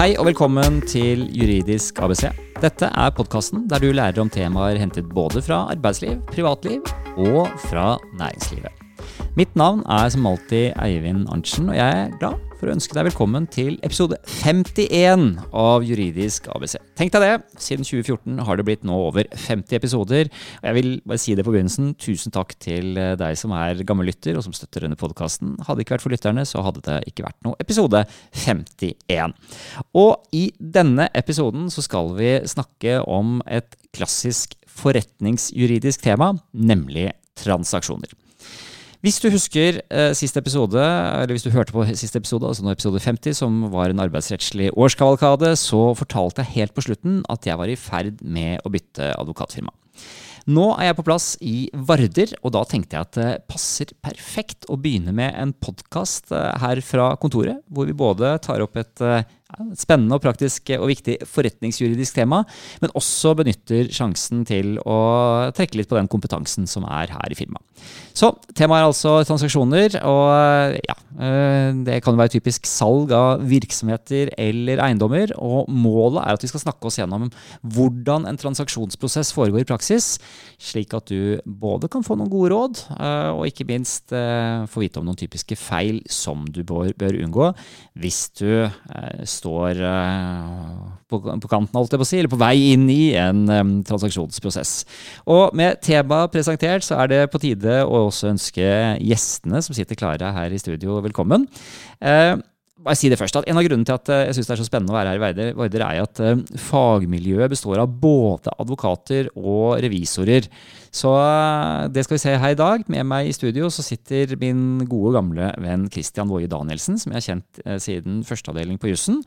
Hei og velkommen til Juridisk ABC. Dette er podkasten der du lærer om temaer hentet både fra arbeidsliv, privatliv og fra næringslivet. Mitt navn er som alltid Eivind Arntzen, og jeg er glad for å ønske deg velkommen til episode 51 av Juridisk ABC. Tenk deg det, siden 2014 har det blitt nå over 50 episoder. Og jeg vil bare si det på begynnelsen, tusen takk til deg som er gammel lytter og som støtter denne podkasten. Hadde det ikke vært for lytterne, så hadde det ikke vært noe episode 51. Og i denne episoden så skal vi snakke om et klassisk forretningsjuridisk tema, nemlig transaksjoner. Hvis du husker eh, siste episode, eller hvis du hørte på siste episode, altså nå episode 50, som var en arbeidsrettslig årskavalkade, så fortalte jeg helt på slutten at jeg var i ferd med å bytte advokatfirma. Nå er jeg på plass i Varder, og da tenkte jeg at det passer perfekt å begynne med en podkast eh, her fra kontoret, hvor vi både tar opp et eh, spennende og praktisk og viktig forretningsjuridisk tema, men også benytter sjansen til å trekke litt på den kompetansen som er her i firmaet. Så temaet er altså transaksjoner, og ja, eh, det kan være typisk salg av virksomheter eller eiendommer. Og målet er at vi skal snakke oss gjennom hvordan en transaksjonsprosess foregår i praksis, slik at du både kan få noen gode råd, eh, og ikke minst eh, få vite om noen typiske feil som du bør, unngå hvis du står uh, på, på, kanten, holdt jeg på å si, eller på vei inn i en um, transaksjonsprosess. Og med temaet presentert, så er det på tide å også ønske gjestene som sitter klare her i studio, velkommen. Uh, bare si det først, at En av grunnene til at jeg synes det er så spennende å være her i Vardø, er at fagmiljøet består av både advokater og revisorer. Så eh, det skal vi se her i dag. Med meg i studio så sitter min gode, gamle venn Christian Woie Danielsen, som jeg har kjent eh, siden førsteavdeling på jussen,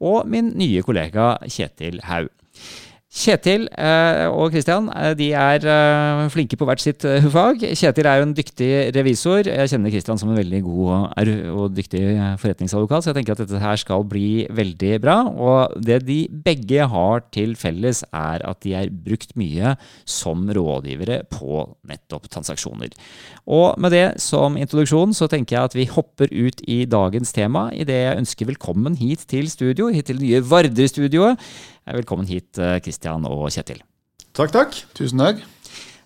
og min nye kollega Kjetil Haug. Kjetil eh, og Kristian eh, de er eh, flinke på hvert sitt fag. Kjetil er jo en dyktig revisor. Jeg kjenner Kristian som en veldig god og dyktig forretningsadvokat, så jeg tenker at dette her skal bli veldig bra. Og det de begge har til felles, er at de er brukt mye som rådgivere på nettopp transaksjoner. Og med det som introduksjon så tenker jeg at vi hopper ut i dagens tema idet jeg ønsker velkommen hit til studio, hit til det nye Vardø-studioet. Velkommen hit, Kristian eh, og Kjetil. Takk, takk. Tusen takk.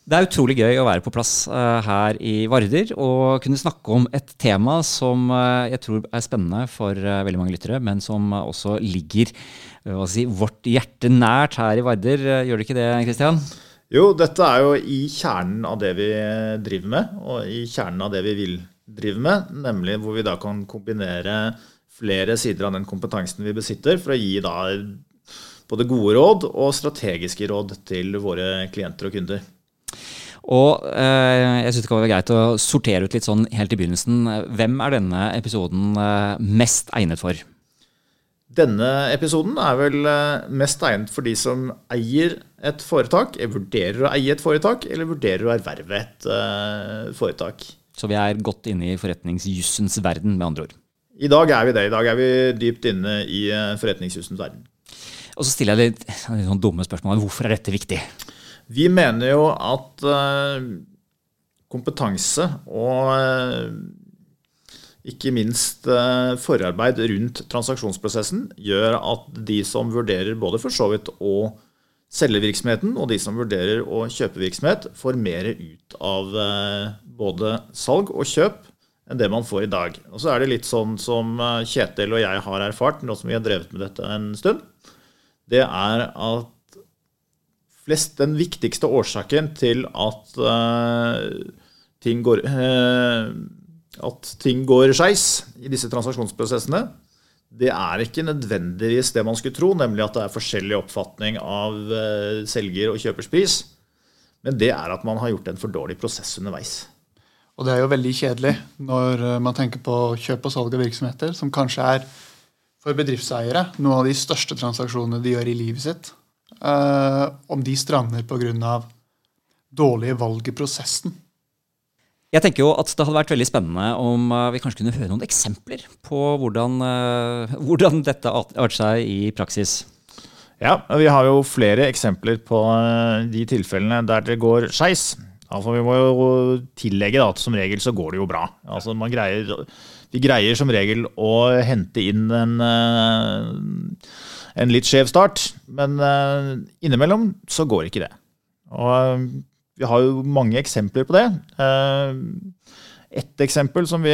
Det er utrolig gøy å være på plass uh, her i Varder og kunne snakke om et tema som jeg tror er spennende for veldig mange lyttere, men som også ligger si, vårt hjerte nært her i Varder. Gjør det ikke det, Kristian? Jo, dette er jo i kjernen av det vi driver med, og i kjernen av det vi vil drive med, nemlig hvor vi da kan kombinere flere sider av den kompetansen vi besitter, for å gi da både gode råd og strategiske råd til våre klienter og kunder. Og eh, jeg synes det kan være greit å sortere ut litt sånn helt i begynnelsen. Hvem er denne episoden eh, mest egnet for? Denne episoden er vel eh, mest egnet for de som eier et foretak, vurderer å eie et foretak, eller vurderer å erverve et eh, foretak. Så vi er godt inne i forretningsjussens verden, med andre ord? I dag er vi det. I dag er vi dypt inne i forretningsjussens verden. Og så stiller jeg litt, sånn dumme spørsmål. Hvorfor er dette viktig? Vi mener jo at uh, kompetanse og uh, ikke minst uh, forarbeid rundt transaksjonsprosessen gjør at de som vurderer både for så vidt å selge virksomheten, og de som vurderer å kjøpe virksomhet, får mer ut av både salg og kjøp enn det man får i dag. Og så er det litt sånn som Kjetil og jeg har erfart, nå som vi har drevet med dette en stund det er at flest, den viktigste årsaken til at uh, ting går uh, at ting går skeis i disse transaksjonsprosessene, det er ikke nødvendigvis det man skulle tro, nemlig at det er forskjellig oppfatning av uh, selger og kjøpers pris. Men det er at man har gjort en for dårlig prosess underveis. Og det er jo veldig kjedelig når man tenker på kjøp og salg av virksomheter, som kanskje er for bedriftseiere noen av de største transaksjonene de gjør i livet sitt, uh, om de strander pga. dårlige valg i prosessen. Jeg tenker jo at Det hadde vært veldig spennende om uh, vi kanskje kunne høre noen eksempler på hvordan, uh, hvordan dette arter seg i praksis. Ja, vi har jo flere eksempler på de tilfellene der det går skeis. Altså, vi må jo tillegge da, at som regel så går det jo bra. Altså, man greier, vi greier som regel å hente inn en, eh, en litt skjev start, men eh, innimellom så går ikke det. Og eh, vi har jo mange eksempler på det. Et eksempel som vi,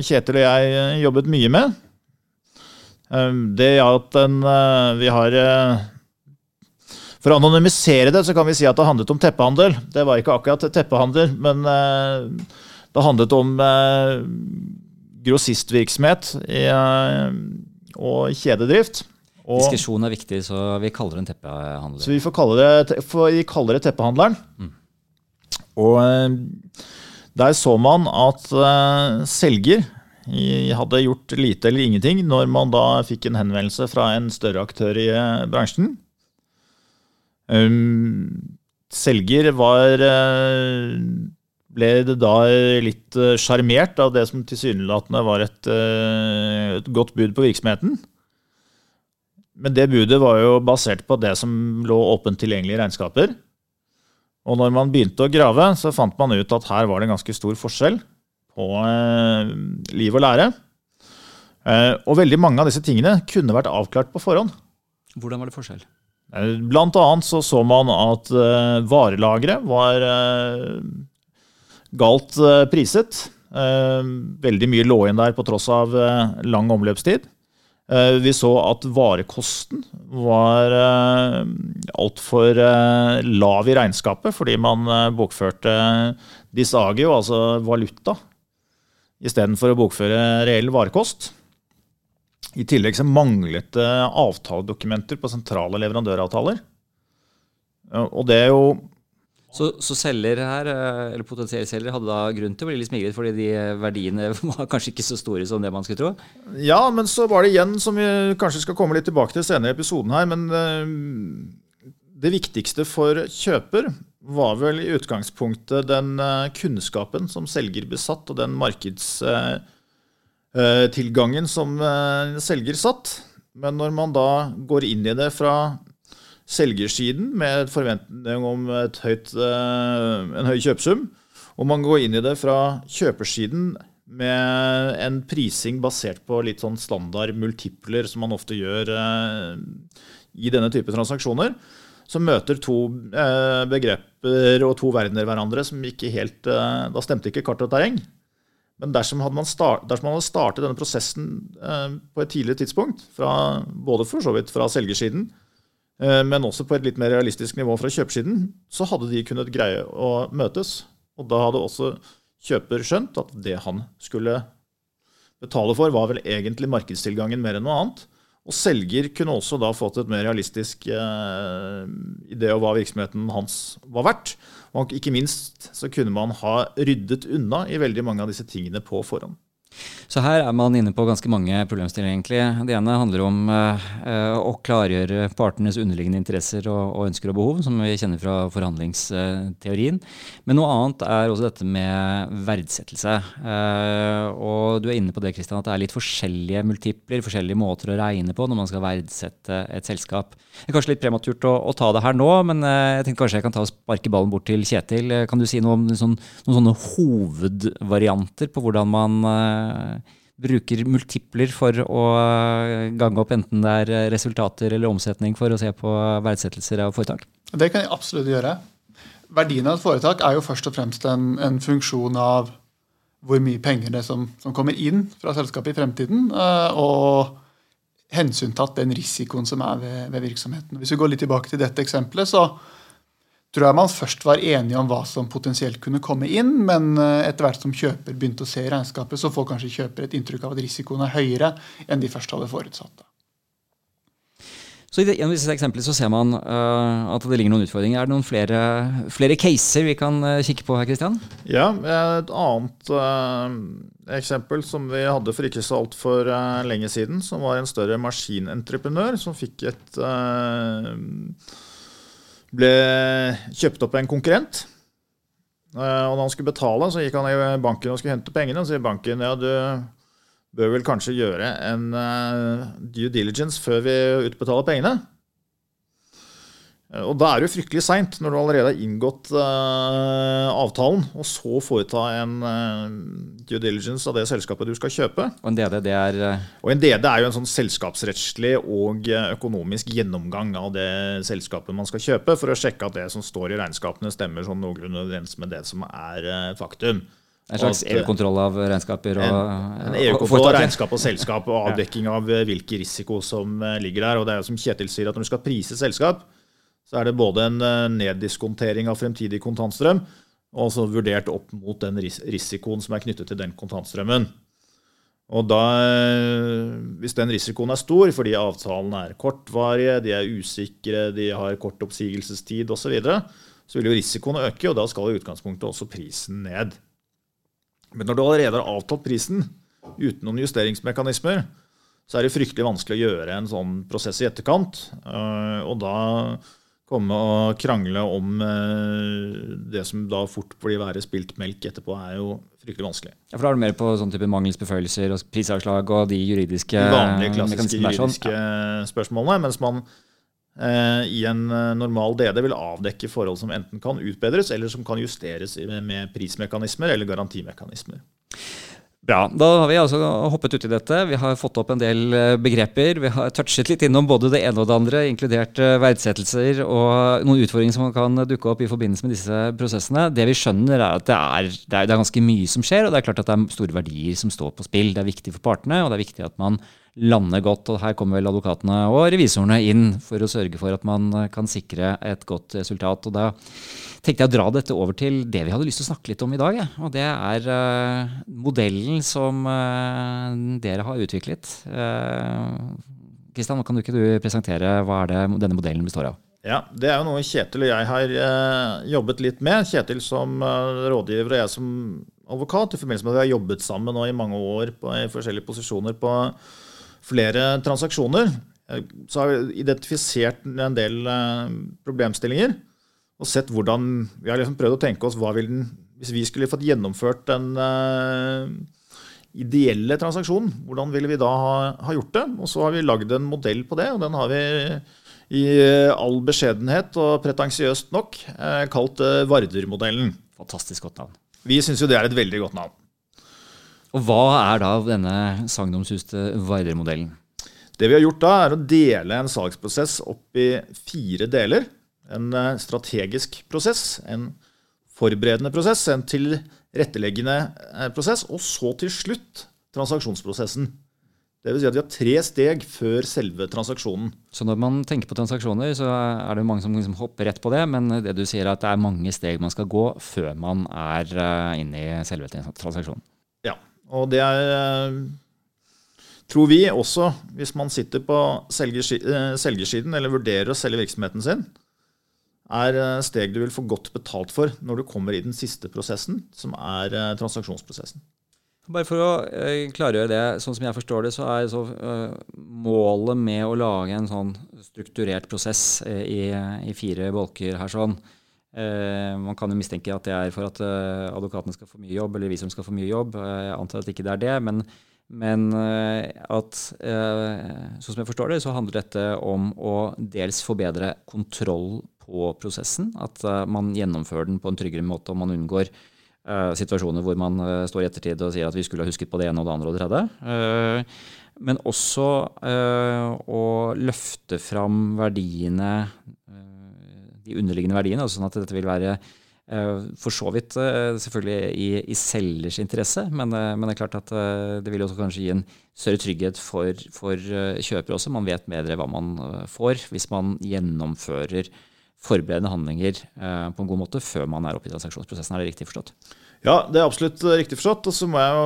Kjetil og jeg jobbet mye med, det at en, vi har for å anonymisere det så kan vi si at det handlet om teppehandel. Det var ikke akkurat teppehandel, men det handlet om grossistvirksomhet eh, og kjededrift. Og, Diskresjon er viktig, så vi kaller den en teppehandler. Så vi får kalle det, vi kaller det teppehandleren. Mm. Og der så man at selger hadde gjort lite eller ingenting når man da fikk en henvendelse fra en større aktør i bransjen Um, selger var ble det da litt uh, sjarmert av det som tilsynelatende var et, uh, et, godt bud på virksomheten. Men det budet var jo basert på det som lå åpent tilgjengelige regnskaper. Og når man begynte å grave, så fant man ut at her var det en ganske stor forskjell på liv og lære. Og veldig mange av disse tingene kunne vært avklart på forhånd. Hvordan var det forskjell? Eh, blant annet så, så man at uh, varelageret var galt uh, priset. veldig mye lå inn der på tross av lang omløpstid. vi så at varekosten var altfor lav i regnskapet fordi man bokførte disagio, altså valuta, istedenfor å bokføre reell varekost. I tillegg så manglet det avtaledokumenter på sentrale leverandøravtaler. Og det er jo så, så, selger her, eh, eller potensielle selger hadde da grunn til å bli litt smigret fordi de verdiene var kanskje ikke så store som det man skulle tro? Ja, men så var det igjen, som vi kanskje skal komme litt tilbake til senere i episoden her, men eh, det viktigste for kjøper var vel i utgangspunktet den eh, kunnskapen som selger besatt, og den markeds Eh, som eh, selger satt. Men når man da går inn i det fra selgersiden med forventning om høyt, eh, en høy kjøpesum, og man går inn i det fra kjøpersiden med en prising basert på litt sånn standard multipler, som man ofte gjør i denne type transaksjoner, Som møter to begreper og to verdener hverandre som ikke helt Da stemte ikke kart og terreng. Men dersom, man, start, dersom man hadde startet denne prosessen eh, på et tidligere tidspunkt, fra, både for så vidt fra selgersiden, eh, men også på et litt mer realistisk nivå fra kjøpersiden, så hadde de kunnet greie å møtes. Og da hadde også kjøper skjønt at det han skulle betale for, var vel egentlig markedstilgangen mer enn noe annet. Og selger kunne også da fått et mer realistisk eh, idé om hva virksomheten hans var verdt. Og ikke minst så kunne man ha ryddet unna i veldig mange av disse tingene på forhånd. Så her er man inne på ganske mange problemstillinger. egentlig. Det ene handler om eh, å klargjøre partenes underliggende interesser og, og, ønsker og behov, som vi kjenner fra forhandlingsteorien. Men noe annet er også dette med verdsettelse. Eh, og du er inne på det, Kristian, at det er litt forskjellige multipler, forskjellige måter å regne på når man skal verdsette et selskap. Det er kanskje litt prematurt å, å ta det her nå, men eh, jeg tenkte kanskje jeg kan ta og sparke ballen bort til Kjetil. Kan du si noe om sånn, noen sånne hovedvarianter på hvordan man bruker multipler for å gange opp enten det er resultater eller omsetning for å se på verdsettelser av foretak? Det kan jeg absolutt gjøre. Verdien av et foretak er jo først og fremst en, en funksjon av hvor mye penger det som, som kommer inn fra selskapet i fremtiden, eh, og hensyntatt den risikoen som er ved, ved virksomheten. Hvis vi går litt tilbake til dette eksempelet, så tror jeg man først var enige om hva som potensielt kunne komme inn, men eh, etter hvert som kjøper begynte å se i regnskapet, så får kanskje kjøper et inntrykk av at risikoen er høyere enn de først hadde forutsatt. Så I en av disse eksemplene så ser man uh, at det ligger noen utfordringer. Er det noen flere, flere caser vi kan uh, kikke på her, Kristian? Ja, et annet uh, eksempel som vi hadde for ikke så altfor uh, lenge siden, som var en større maskinentreprenør som fikk et ble kjøpt opp av en konkurrent. Eh, og da han skulle betale, så gikk han i banken og skulle hente pengene. Og sier banken ja, du bør vel kanskje gjøre en uh, due diligence før vi utbetaler pengene. Og da er det jo fryktelig seint, når du allerede har inngått uh, avtalen, og så foreta en uh, due diligence av det selskapet du skal kjøpe. Og en DD, det er uh... Og en DD er jo en sånn selskapsrettslig og økonomisk gjennomgang av det selskapet man skal kjøpe, for å sjekke at det som står i regnskapene, stemmer sånn noenlunde overens med det som er faktum. En slags EU-kontroll av regnskaper? Og, en, en EU-kontroll av regnskap og selskap og avdekking av hvilke risiko som ligger der. Og det er jo som Kjetil sier, at når du skal prise selskap, så er det både en eh, neddiskontering av fremtidig kontantstrøm, og så vurdert opp mot den risikoen som er knyttet til den kontantstrømmen. Og da, eh, Hvis den risikoen er stor fordi avtalene er kortvarige, de er usikre, de har kort oppsigelsestid osv., så, videre, så vil jo risikoen øke, og da skal i utgangspunktet også prisen ned. Men når du allerede har avtalt prisen uten noen justeringsmekanismer, så er det fryktelig vanskelig å gjøre en sånn prosess i etterkant. Eh, og da komme og krangle om eh, det som da fort blir være spilt melk etterpå, er jo fryktelig vanskelig. Ja, For da er du mer på sånn type mangelsbeføyelser og prisavslag og de juridiske De vanlige, klassiske juridiske ja. spørsmålene. Mens man eh, i en eh, normal DD vil avdekke forhold som enten kan utbedres, eller som kan justeres med prismekanismer eller garantimekanismer. Bra. Da har vi altså hoppet uti dette. Vi har fått opp en del eh, begreper. Vi har touchet litt innom både det ene og det andre, inkludert eh, verdsettelser og noen utfordringer som kan dukke opp i forbindelse med disse prosessene. Det vi skjønner, er at det er, det er, ganske mye som skjer, og det er klart at det er store verdier som står på spill. Det er viktig for partene, og det er viktig at man lander godt. og Her kommer vel advokatene og revisorene inn for å sørge for at man kan sikre et godt resultat. og Da tenkte jeg å dra dette over til det vi hadde lyst til å snakke litt om i dag. Og det er uh, modellen som uh, dere har utviklet. Kristian, uh, kan du ikke du presentere hva er det denne modellen består av? Ja, Det er jo noe Kjetil og jeg har jobbet litt med. Kjetil som rådgiver og jeg som advokat, i forbindelse med at vi har jobbet sammen nå i mange år på, i forskjellige posisjoner på flere transaksjoner, eh, så har vi identifisert en del eh, problemstillinger og sett hvordan Vi har liksom prøvd å tenke oss hva vil den Hvis vi skulle fått gjennomført den uh, ideelle transaksjonen, hvordan ville vi da ha, ha, gjort det? Og så har vi lagd en modell på det, og den har vi i all beskjedenhet og pretensiøst nok kalt Varder-modellen. Fantastisk godt navn. Vi syns jo det er et veldig godt navn. Og Hva er da denne sagnomsuste Vardø-modellen? Det vi har gjort da, er å dele en salgsprosess opp i fire deler. En eh, strategisk prosess, en forberedende prosess, en tilretteleggende eh, prosess, og så til slutt transaksjonsprosessen. Det vil si at vi har tre steg før selve transaksjonen. Så når man tenker på transaksjoner, så er det mange som liksom hopper rett på det, men det du sier er at det er mange steg man skal gå før man er eh, inne i selve transaksjonen. Og det er, eh, tror vi også, hvis man sitter på eh, selgersiden eller vurderer å selge virksomheten sin, er eh, steg du vil få godt betalt for når du kommer i den siste prosessen, som er transaksjonsprosessen. Bare for å klargjøre det, sånn som jeg forstår det, så er så, målet med å lage en sånn strukturert prosess i, fire bolker her sånn, man kan jo mistenke at det er for at eh, advokatene skal få mye jobb, eller vi som skal få mye jobb. Eh, jeg antar at ikke det er det. Men, men at sånn som jeg forstår det, så handler dette om å dels forbedre kontroll på prosessen. At man gjennomfører den på en tryggere måte, og man unngår situasjoner hvor man står i ettertid og sier at vi skulle ha husket på det ene og det andre og det tredje. Men også å løfte fram verdiene de underliggende verdiene. Altså sånn at dette vil være uh, for så vidt uh, selvfølgelig i, i, selgers interesse, men, uh, men, det er klart at det vil også kanskje gi en større trygghet for, for kjøper også. Man vet bedre hva man får hvis man gjennomfører forberedende handlinger på en god måte før man er oppe i transaksjonsprosessen. Er det riktig forstått? Ja, det er absolutt riktig forstått. Og så må jeg jo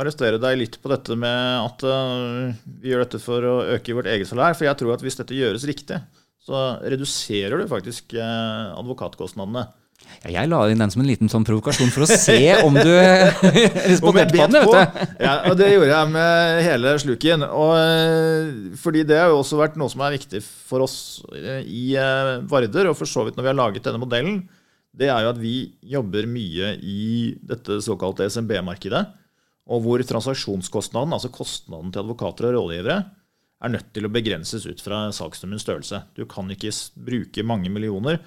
arrestere deg litt på dette med at vi gjør dette for å øke vårt eget salær. For jeg tror at hvis dette gjøres riktig, så reduserer du faktisk eh, advokatkostnadene. Ja, jeg la inn den som en liten sånn provokasjon for å se om du responderte på den. vet du. ja, og Det gjorde jeg med hele sluken. Og, eh, fordi det har jo også vært noe som er viktig for oss eh, i Varder, og for så vidt når vi har laget denne modellen, det er jo at vi jobber mye i dette såkalte SMB-markedet. Og hvor transaksjonskostnaden, altså kostnaden til advokater og rådgivere, er nødt til å begrenses ut fra salgsnummens størrelse. Du kan ikke bruke mange millioner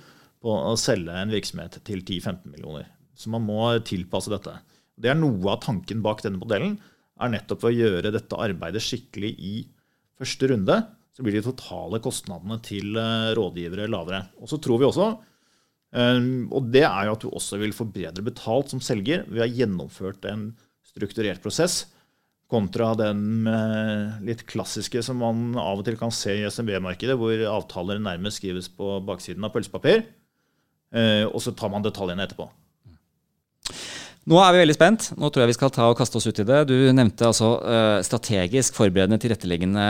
på å selge en virksomhet til 10-15 millioner. Så man må tilpasse dette. Det er noe av tanken bak denne modellen. er nettopp å gjøre dette arbeidet skikkelig i første runde. Så blir de totale kostnadene til eh, rådgivere lavere. Og så tror vi også, eh, og det er jo at du også vil få bedre betalt som selger ved å ha gjennomført en strukturert prosess kontra den litt klassiske som man av og til kan se i SMB-markedet, hvor avtaler nærmest skrives på baksiden av pølsepapir, eh, og så tar man detaljene etterpå. Nå er vi veldig spent. Nå tror jeg vi skal ta og kaste oss ut i det. Du nevnte altså uh, strategisk forberedende, tilretteleggende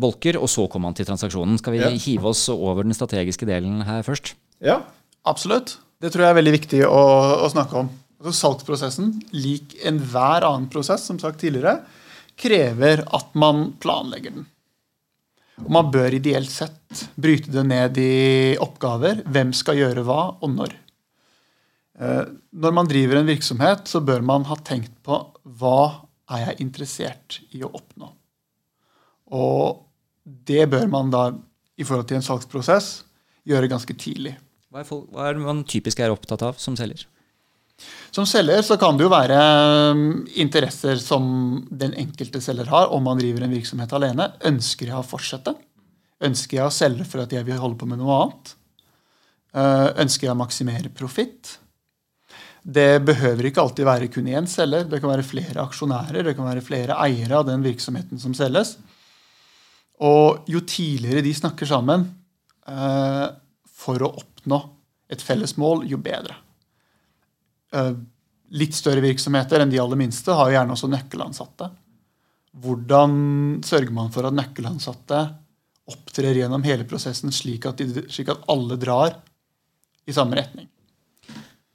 bolker, og så kom man til transaksjonen. Skal vi ja. hive oss over den strategiske delen her først? Ja, absolutt. Det tror jeg er veldig viktig å, å snakke om. Altså Salgsprosessen, lik enhver annen prosess, som sagt tidligere, krever at man planlegger den. Og man bør ideelt sett bryte det ned i oppgaver. Hvem skal gjøre hva, og når. Eh, når man driver en virksomhet, så bør man ha tenkt på hva er jeg interessert i å oppnå. Og det bør man da, i forhold til en salgsprosess, gjøre ganske tidlig. Hva er, folk, hva er man typisk er opptatt av som selger? Som selger så kan det jo være um, interesser som den enkelte selger har, om man driver en virksomhet alene. Ønsker jeg å fortsette? Ønsker jeg å selge for at jeg vil holde på med noe annet? Uh, ønsker jeg å maksimere profitt? Det behøver ikke alltid være kun én selger. Det kan være flere aksjonærer, det kan være flere eiere av den virksomheten som selges. Og jo tidligere de snakker sammen uh, for å oppnå et felles mål, jo bedre. Eh, litt større virksomheter enn de aller minste har jo gjerne også nøkkelansatte. Hvordan sørger man for at nøkkelansatte opptrer gjennom hele prosessen slik at, de, slik at alle drar i samme retning?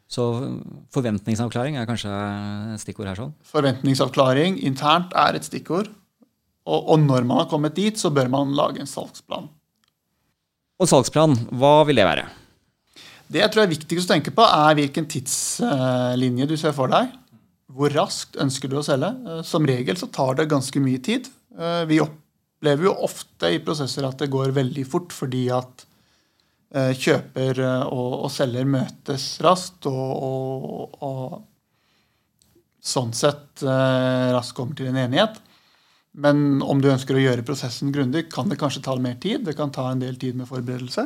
Så forventningsavklaring er kanskje et stikkord her? sånn? Forventningsavklaring internt er et stikkord. Og, og, når man har kommet dit, så bør man lage en salgsplan. Og salgsplan, hva vil det være? Det jeg tror er viktigst å tenke på, er hvilken tidslinje du ser for deg. Hvor raskt ønsker du å selge? Eh, som regel så tar det ganske mye tid. Eh, vi opplever jo ofte i prosesser at det går veldig fort fordi at kjøper kjøper og, selger møtes raskt og, og, og sånn sett raskt kommer til en enighet. Men om du ønsker å gjøre prosessen grundig, kan det kanskje ta mer tid. Det kan ta en del tid med forberedelse.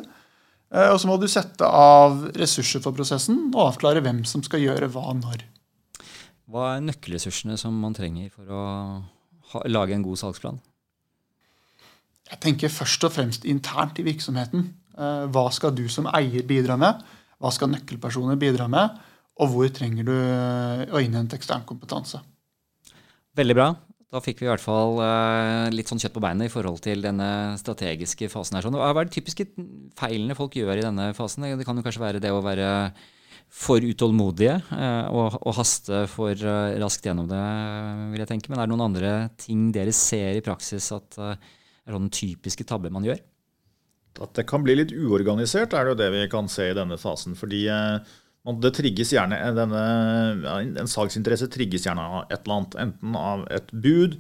Eh, og så må du sette av ressurser for prosessen og avklare hvem som skal gjøre hva når. Hva er nøkkelressursene som man trenger for å ha, lage en god salgsplan? Jeg tenker først og fremst internt i virksomheten. Eh, hva skal du som eier bidra med? Hva skal nøkkelpersoner bidra med? Og hvor trenger du eh, å innhente ekstern kompetanse? Veldig bra. Da fikk vi i hvert fall uh, litt sånn kjøtt på beinet i forhold til denne strategiske fasen. her. Sånn. Hva er de typiske feilene folk gjør i denne fasen? Det kan jo kanskje være det å være for utålmodige uh, og, haste for raskt gjennom det, vil jeg tenke. Men er det noen andre ting dere ser i praksis at er sånne typiske tabber man gjør? At det kan bli litt uorganisert, er det jo det vi kan se i denne fasen. fordi det trigges gjerne, denne, En salgsinteresse trigges gjerne av et eller annet. Enten av et bud,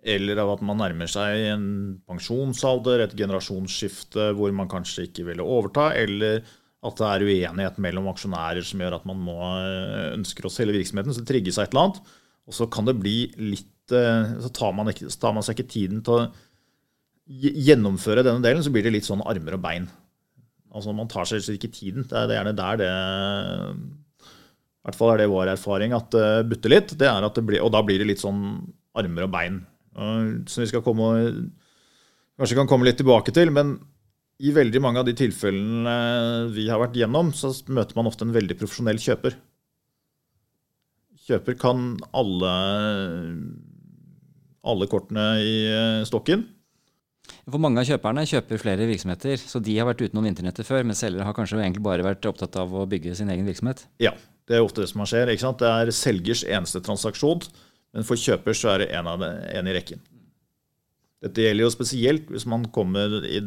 eller av at man nærmer seg en pensjonsalder, et generasjonsskifte hvor man kanskje ikke ville overta, eller at det er uenighet mellom aksjonærer som gjør at man må, eh, ønsker å selge virksomheten. Så det trigges av et eller annet. Og så kan det bli litt eh, Så tar man, ikke, tar man seg ikke tiden til å gjennomføre denne delen, så blir det litt sånn armer og bein. Altså Man tar seg ikke tiden. Det er gjerne der det I hvert fall er det vår erfaring at det butter litt. Det er at det blir, og da blir det litt sånn armer og bein. Som vi skal komme kanskje kan komme litt tilbake til. Men i veldig mange av de tilfellene vi har vært gjennom, så møter man ofte en veldig profesjonell kjøper. Kjøper kan alle, alle kortene i stokken. For mange av kjøperne kjøper flere virksomheter, så de har vært utenom internettet før, men selgere har kanskje egentlig bare vært opptatt av å bygge sin egen virksomhet? Ja, det er ofte det som skjer. ikke sant? Det er selgers eneste transaksjon, men for kjøper så er det en, det, en i rekken. Dette gjelder jo spesielt hvis man i,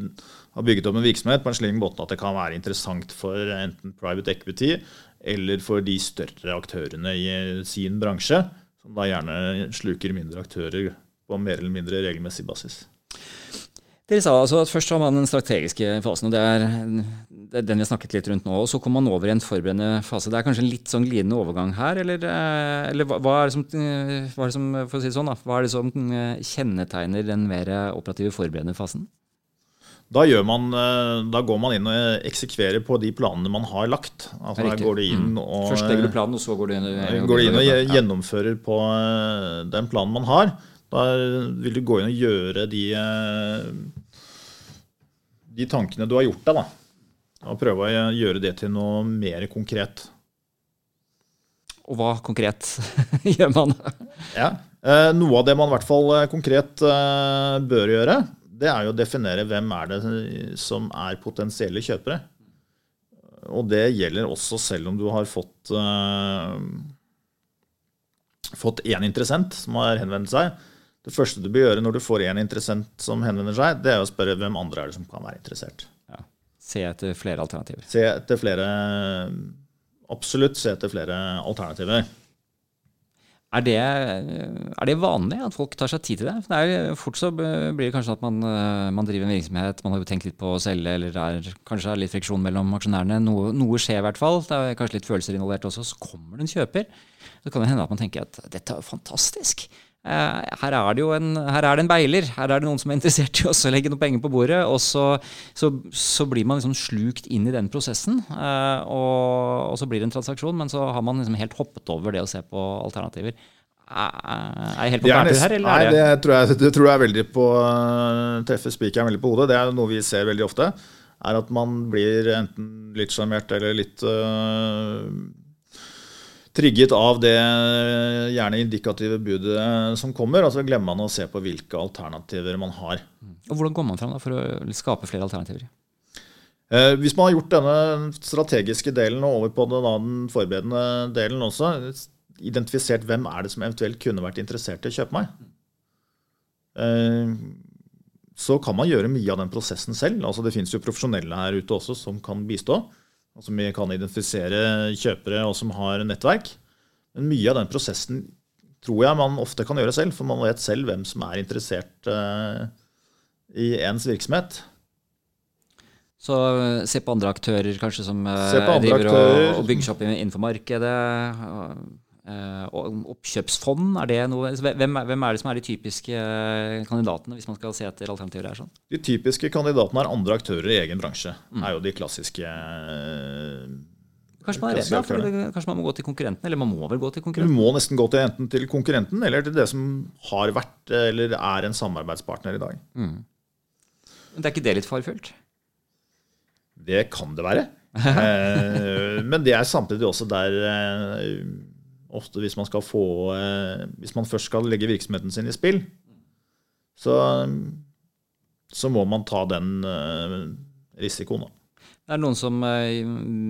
har bygget opp en virksomhet på en slik måte at det kan være interessant for enten private equity eller for de større aktørene i sin bransje, som da gjerne sluker mindre aktører på mer eller mindre regelmessig basis. Dere sa altså at først har man den strategiske fasen, og det er, det er den vi har snakket litt rundt nå. og Så kommer man over i en forberedende fase. Det er kanskje en litt sånn glidende overgang her, eller, eh, eller hva, hva, er det som, eh, hva er det som for å si det sånn da, hva er det som eh, kjennetegner den mer operative forberedende fasen? Da, man, da, går man inn og eksekverer på de planene man har lagt. Altså, der går du inn mm. og, Først legger du planen, og så går du inn, og, går du inn og gjennomfører på den planen man har. Da vil du gå inn og gjøre de, de tankene du har gjort deg. da. Og prøve å gjøre det til noe mer konkret. Og hva konkret gjør man? ja, eh, Noe av det man i hvert fall eh, konkret eh, bør gjøre, det er jo å definere hvem er det som er potensielle kjøpere. Og det gjelder også selv om du har fått fått én interessent som har henvendt seg. Det første du bør gjøre når du får én interessent som henvender seg, det er å spørre hvem andre er det som kan være interessert. Ja. Se etter flere alternativer. Se etter flere Absolutt se etter flere alternativer. Er det, er det, vanlig at folk tar seg tid til det? det er, fort så blir det kanskje at man, man, driver en virksomhet, man har jo tenkt litt på å selge, eller det er kanskje litt friksjon mellom aksjonærene. Noe, noe, skjer i hvert fall. Det er kanskje litt følelser involvert også. Så kommer det en kjøper. Så kan det hende at man tenker at dette er fantastisk. Eh, her er, en, her er det en beiler. Her er det noen som er interessert i å legge noen penger på bordet. Og så, så, så blir man liksom slukt inn i den prosessen. Eh, og, og, så blir det en transaksjon, men så har man liksom helt hoppet over det å se på alternativer. Er jeg helt på bærtur her? Eller nei, det tror, jeg, det tror jeg er veldig på treffer spikeren veldig på hodet. Det er noe vi ser veldig ofte. Er at man blir enten litt sjarmert eller litt øh, trigget av det gjerne indikative budet som kommer. Og så glemmer man å se på hvilke alternativer man har. Og Hvordan går man fram for å skape flere alternativer? Eh, hvis man har gjort denne strategiske delen og over på den forberedende delen også, identifisert hvem er det som eventuelt kunne vært interessert i å kjøpe meg, eh, så kan man gjøre mye av den prosessen selv. Altså Det finnes jo profesjonelle her ute også som kan bistå og som vi kan identifisere kjøpere og som har nettverk. Men mye av den prosessen tror jeg man ofte kan gjøre selv, for man vet selv hvem som er interessert uh, i ens virksomhet. Så uh, se på andre aktører kanskje som uh, driver og, og, bygger seg opp innenfor markedet. Uh, oppkjøpsfond, er det noe hvem, hvem, er det som er de typiske kandidatene, hvis man skal se etter alternativer her? Sånn? De typiske kandidatene er andre aktører i egen bransje. Mm. er jo de klassiske Kanskje man er redd det, kanskje man må gå til konkurrenten? Eller man må vel gå til konkurrenten? Du må nesten gå til enten til konkurrenten eller til det som har vært eller er en samarbeidspartner i dag. Mm. Men det er ikke det litt farefullt? Det kan det være. Eh, men det er samtidig også der ofte hvis man skal få eh, Hvis man først skal legge virksomheten sin i spill, så, så må man ta den risikoen, da. Det er noen som eh,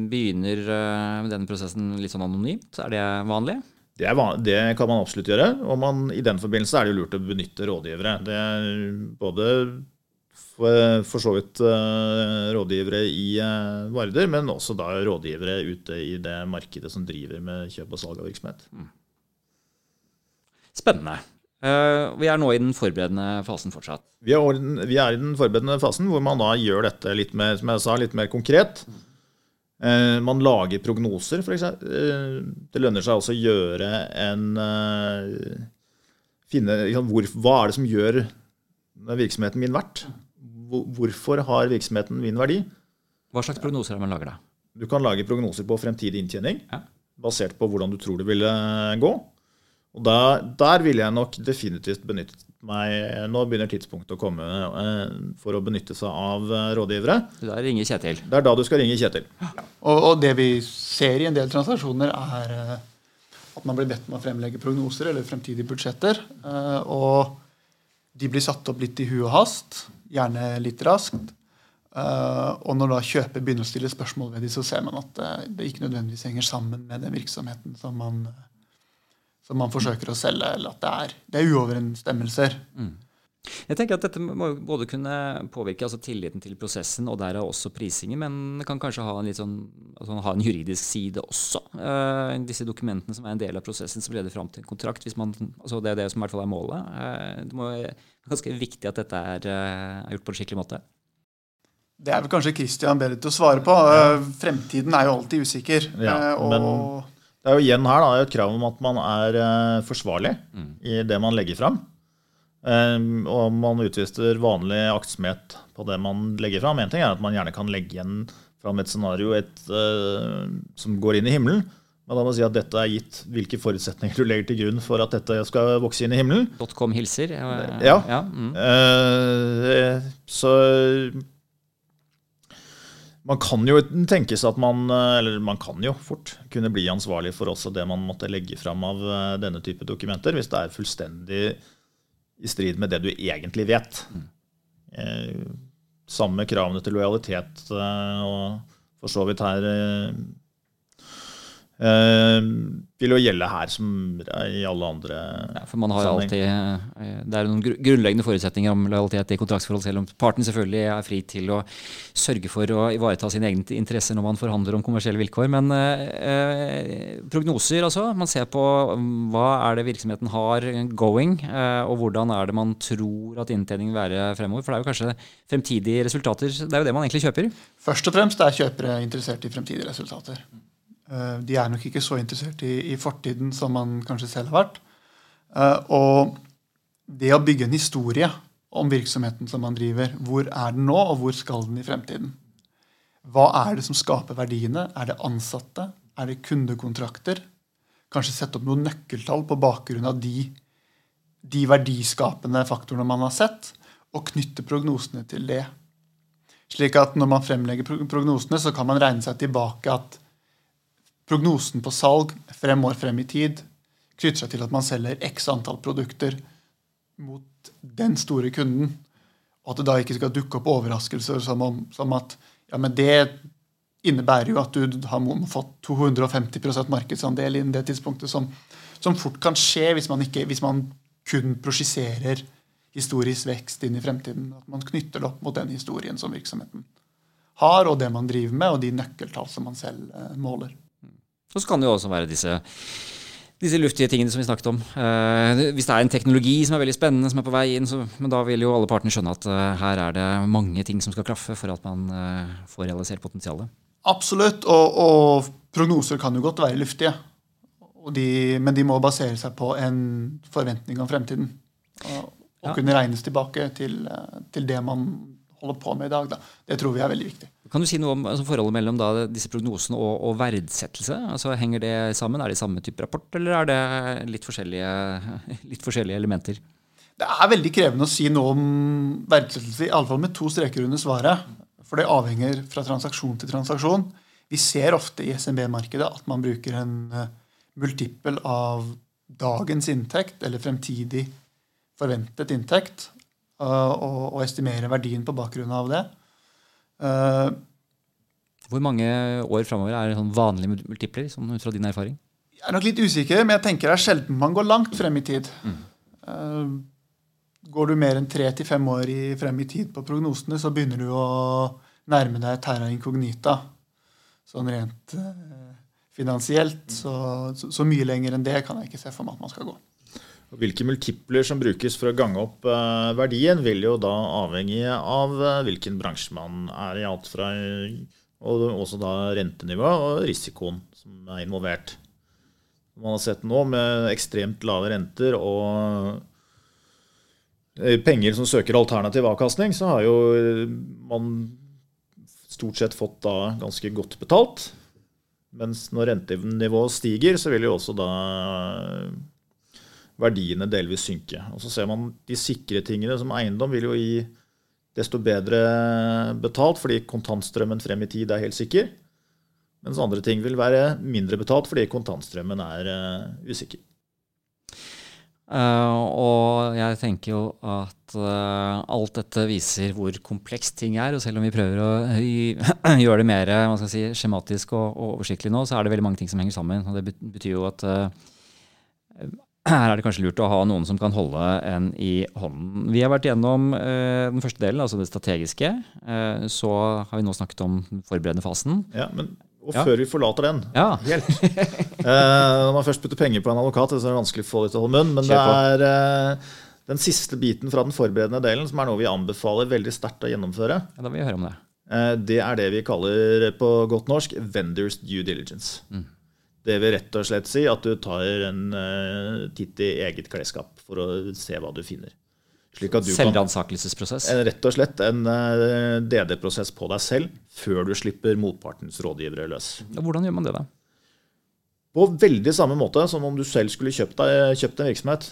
begynner denne prosessen litt sånn anonymt. Er det vanlig? Det, er van det kan man absolutt gjøre. Og man, i den forbindelse er det jo lurt å benytte rådgivere. Det er både for, for så vidt uh, rådgivere i uh, Varder, men også da rådgivere ute i det markedet som driver med kjøp og salg av virksomhet. Mm. Spennende. Vi er nå i den forberedende fasen fortsatt. Vi er, vi er, i den forberedende fasen hvor man da gjør dette litt mer, som jeg sa, litt mer konkret. Mm. man lager prognoser, f.eks. det lønner seg også å gjøre en finne, hvor, Hva er det som gjør virksomheten min verdt? Hvorfor har virksomheten min verdi? Hva slags prognoser har man lager da? Du kan lage prognoser på fremtidig inntjening, ja. basert på hvordan du tror det ville gå. Og der, der ville jeg nok definitivt benyttet meg Nå begynner tidspunktet å komme eh, for å benytte seg av eh, rådgivere. Da ringer Kjetil. Det er da du skal ringe Kjetil. Ja. Og, og, det vi ser i en del transaksjoner, er eh, at man blir bedt om å fremlegge prognoser eller fremtidige budsjetter. Og de blir satt opp litt i hu og hast gjerne litt raskt. Uh, og når da kjøper begynner å stille spørsmål ved dem, så ser man at uh, det ikke nødvendigvis henger sammen med den virksomheten som man, som man forsøker å selge, eller at det er, det er uoverensstemmelser. Mm. Jeg tenker at Dette må jo både kunne påvirke altså tilliten til prosessen og derav også prisingen, men det kan kanskje ha en, litt sånn, altså ha en juridisk side også. Uh, disse dokumentene som er en del av prosessen som leder fram til en kontrakt. hvis man, altså Det er det som i hvert fall er målet. Uh, det, må, være ganske viktig at dette er, uh, er gjort på en skikkelig måte. Det er vel kanskje Christian bedre til å svare på. Fremtiden er jo alltid usikker. Ja, men det er jo igjen her da, et krav om at man er forsvarlig mm. i det man legger fram. Um, og man utviser vanlig aktsomhet på det man legger fram. En ting er at man gjerne kan legge igjen fram et scenario et, uh, som går inn i himmelen. Men da må jeg si at dette er gitt hvilke forutsetninger du legger til grunn for at dette skal vokse inn i himmelen. .com hilser. Ja. ja mm. uh, så man kan jo tenke seg at man Eller man kan jo fort kunne bli ansvarlig for også det man måtte legge fram av eh, denne type dokumenter, hvis det er fullstendig i strid med det du egentlig vet. Mm. Samme kravene til lojalitet eh, og for så vidt her eh, vil jo gjelde her som i alle andre ja, for man har alltid, uh, Det er noen grunnleggende forutsetninger om lojalitet i kontraktsforhold, selv om parten selvfølgelig er fri til å sørge for å ivareta sine egne interesser når man forhandler om kommersielle vilkår. Men uh, prognoser, altså. Man ser på um, hva er det virksomheten har going, og hvordan er det man tror at inntjeningen vil være fremover. For det er jo kanskje fremtidige resultater. Det er jo det man egentlig kjøper. Først og fremst er kjøpere interessert i fremtidige resultater. Eh, de er nok ikke så interessert i, i, fortiden som man kanskje selv har vært. Eh, og det å bygge en historie om virksomheten som man driver, hvor er den nå, og hvor skal den i fremtiden? Hva er det som skaper verdiene? Er det ansatte? Er det kundekontrakter? Kanskje sette opp noen nøkkeltall på bakgrunn av de, de verdiskapende faktorene man har sett, og knytte prognosene til det. Slik at når man fremlegger prognosene, så kan man regne seg tilbake at prognosen på salg fem år frem i tid knytter seg til at man selger x antall produkter mot den store kunden, og at det da ikke skal dukke opp overraskelser som, om, som at ja, men det innebærer jo at du har fått 250% markedsandel innen det tidspunktet, som, som, fort kan skje hvis man, ikke, hvis man kun prosjiserer historisk vekst inn i fremtiden. At man knytter det opp mot den historien som virksomheten har, og det man driver med, og de nøkkeltall som man selv eh, måler. Og så kan det jo også være disse, disse luftige tingene som vi snakket om. Eh, hvis det er en teknologi som er veldig spennende, som er på vei inn, så, men da vil jo alle partene skjønne at eh, her er det mange ting som skal klaffe for at man eh, får realisert potensialet. Absolutt, og, og, prognoser kan jo godt være luftige. De, men de må basere seg på en forventning om fremtiden. Og, og ja. kunne regnes tilbake til, eh, til det man holder på med i dag. Da. Det tror vi er veldig viktig. Kan du si noe om altså, forholdet mellom da, disse prognosene og, og, verdsettelse? Altså, henger det sammen? Er det samme type rapport, eller er det litt forskjellige, litt forskjellige elementer? Det er veldig krevende å si noe om verdsettelse, i alle fall med to streker under svaret. For det avhenger fra transaksjon til transaksjon. Vi ser ofte i SMB-markedet at man bruker en uh, multiple av dagens inntekt eller fremtidig forventet inntekt og, og, estimerer verdien på bakgrunn av det. Uh, Hvor mange år framover er det sånn vanlige multipler, sånn ut fra din erfaring? Jeg er nok litt usikker, men jeg tenker det er sjelden man går langt frem i tid. Mm. Uh, går du mer enn tre til fem år i, frem i tid på prognosene, så begynner du å nærme deg terra incognita. Sånn rent uh, finansielt. Så, så, så, mye lenger enn det kan jeg ikke se for meg at man skal gå. Hvilke multipler som brukes for å gange opp eh, verdien, vil jo da avhenge av eh, hvilken bransje man er i. Alt fra og også da rentenivå og risikoen som er involvert. Man har sett nå med ekstremt lave renter og eh, penger som søker alternativ avkastning, så har jo man stort sett fått da ganske godt betalt. Mens når rentenivået stiger, så vil jo også da verdiene delvis synke. Og så ser man de sikre tingene som eiendom vil jo gi desto bedre betalt fordi kontantstrømmen frem i tid er helt sikker. Mens andre ting vil være mindre betalt fordi kontantstrømmen er uh, usikker. Uh, og jeg tenker jo at uh, alt dette viser hvor komplekst ting er. Og selv om vi prøver å gjøre det mer si, skjematisk og, og, oversiktlig nå, så er det veldig mange ting som henger sammen. Og det betyr jo at her er det kanskje lurt å ha noen som kan holde en i hånden. Vi har vært gjennom eh, den første delen, altså det strategiske. Eh, så har vi nå snakket om den forberedende fasen. Ja, men og Ja. før vi forlater den Ja, helt eh, Når man først putter penger på en advokat, så er det vanskelig å få det til å holde munn. Men det er eh, den siste biten fra den forberedende delen som er noe vi anbefaler veldig sterkt å gjennomføre. ja, da vil jeg høre om det. Eh, Det er det vi kaller på godt norsk vendors due diligence. Det vil rett og slett si at du tar en uh, titt i eget klesskap for å se hva du finner. Slik at du kan Selvransakelsesprosess. en- rett og slett en uh, DD-prosess på deg selv før du slipper motpartens rådgivere løs. Hvordan gjør man det, da? På veldig samme måte som om du selv skulle kjøpt, deg, kjøpt en virksomhet.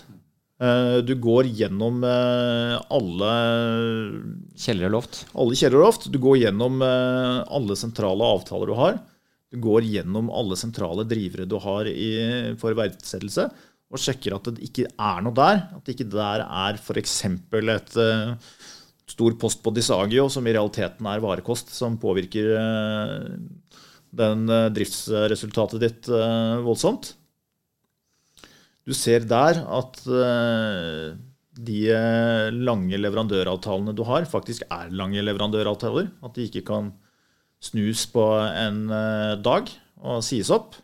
Uh, Du går gjennom eh, alle Kjeller og loft? alle kjeller og loft. Du går gjennom eh, alle sentrale avtaler du har. Du går gjennom alle sentrale drivere du har i, for verdsettelse, og sjekker at det ikke er noe der. At det ikke der er f.eks. et uh, stor post på Disagio, som i realiteten er varekost, som påvirker uh, den uh, driftsresultatet ditt voldsomt. Du ser der at de lange leverandøravtalene du har, faktisk er lange leverandøravtaler. At de ikke kan snus på en eh, dag og sies opp.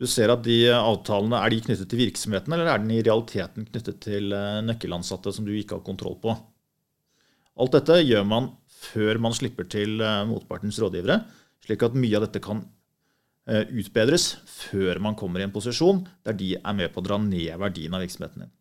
Du ser at de avtalene, Er de knyttet til virksomheten, eller er den i realiteten knyttet til eh, nøkkelansatte som du ikke har kontroll på? Alt dette gjør man før man slipper til eh, motpartens rådgivere, slik at mye av dette kan utbedres før man kommer i en posisjon der de er med på å dra ned verdien av virksomheten din.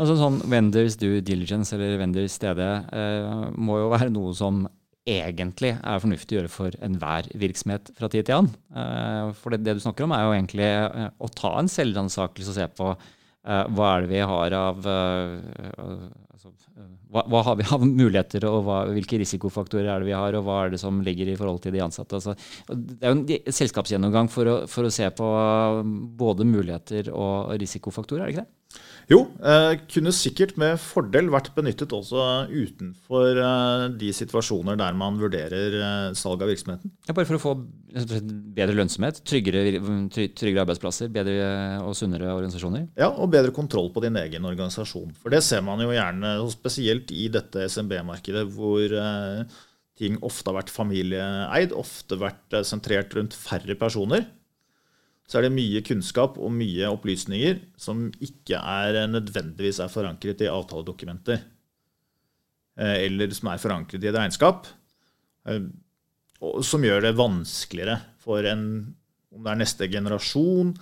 Altså sånn Vendors due diligence eller vendors eh, må jo være noe som egentlig er fornuftig å gjøre for enhver virksomhet fra tid til annen. Eh, for det, det du snakker om, er jo egentlig eh, å ta en selvransakelse og se på eh, hva er det vi har av altså, hva, hva har vi av muligheter, og hva, hvilke risikofaktorer er det vi har, og hva er det som ligger i forhold til de ansatte. Altså, det er jo en selskapsgjennomgang for å, for å se på både muligheter og risikofaktorer, er det ikke det? Jo, eh, kunne sikkert med fordel vært benyttet også utenfor eh, de situasjoner der man vurderer eh, salg av virksomheten. Ja, bare for å få bedre lønnsomhet, tryggere, tryggere arbeidsplasser, bedre og sunnere organisasjoner. Ja, Og bedre kontroll på din egen organisasjon. For det ser man jo gjerne, spesielt i dette SMB-markedet, hvor eh, ting ofte har vært familieeid, ofte vært sentrert rundt færre personer. Så er det mye kunnskap og mye opplysninger som ikke er eh, nødvendigvis er forankret i avtaledokumenter. eh, Eller som er forankret i et regnskap. eh, Som gjør det vanskeligere for en, om det er neste generasjon,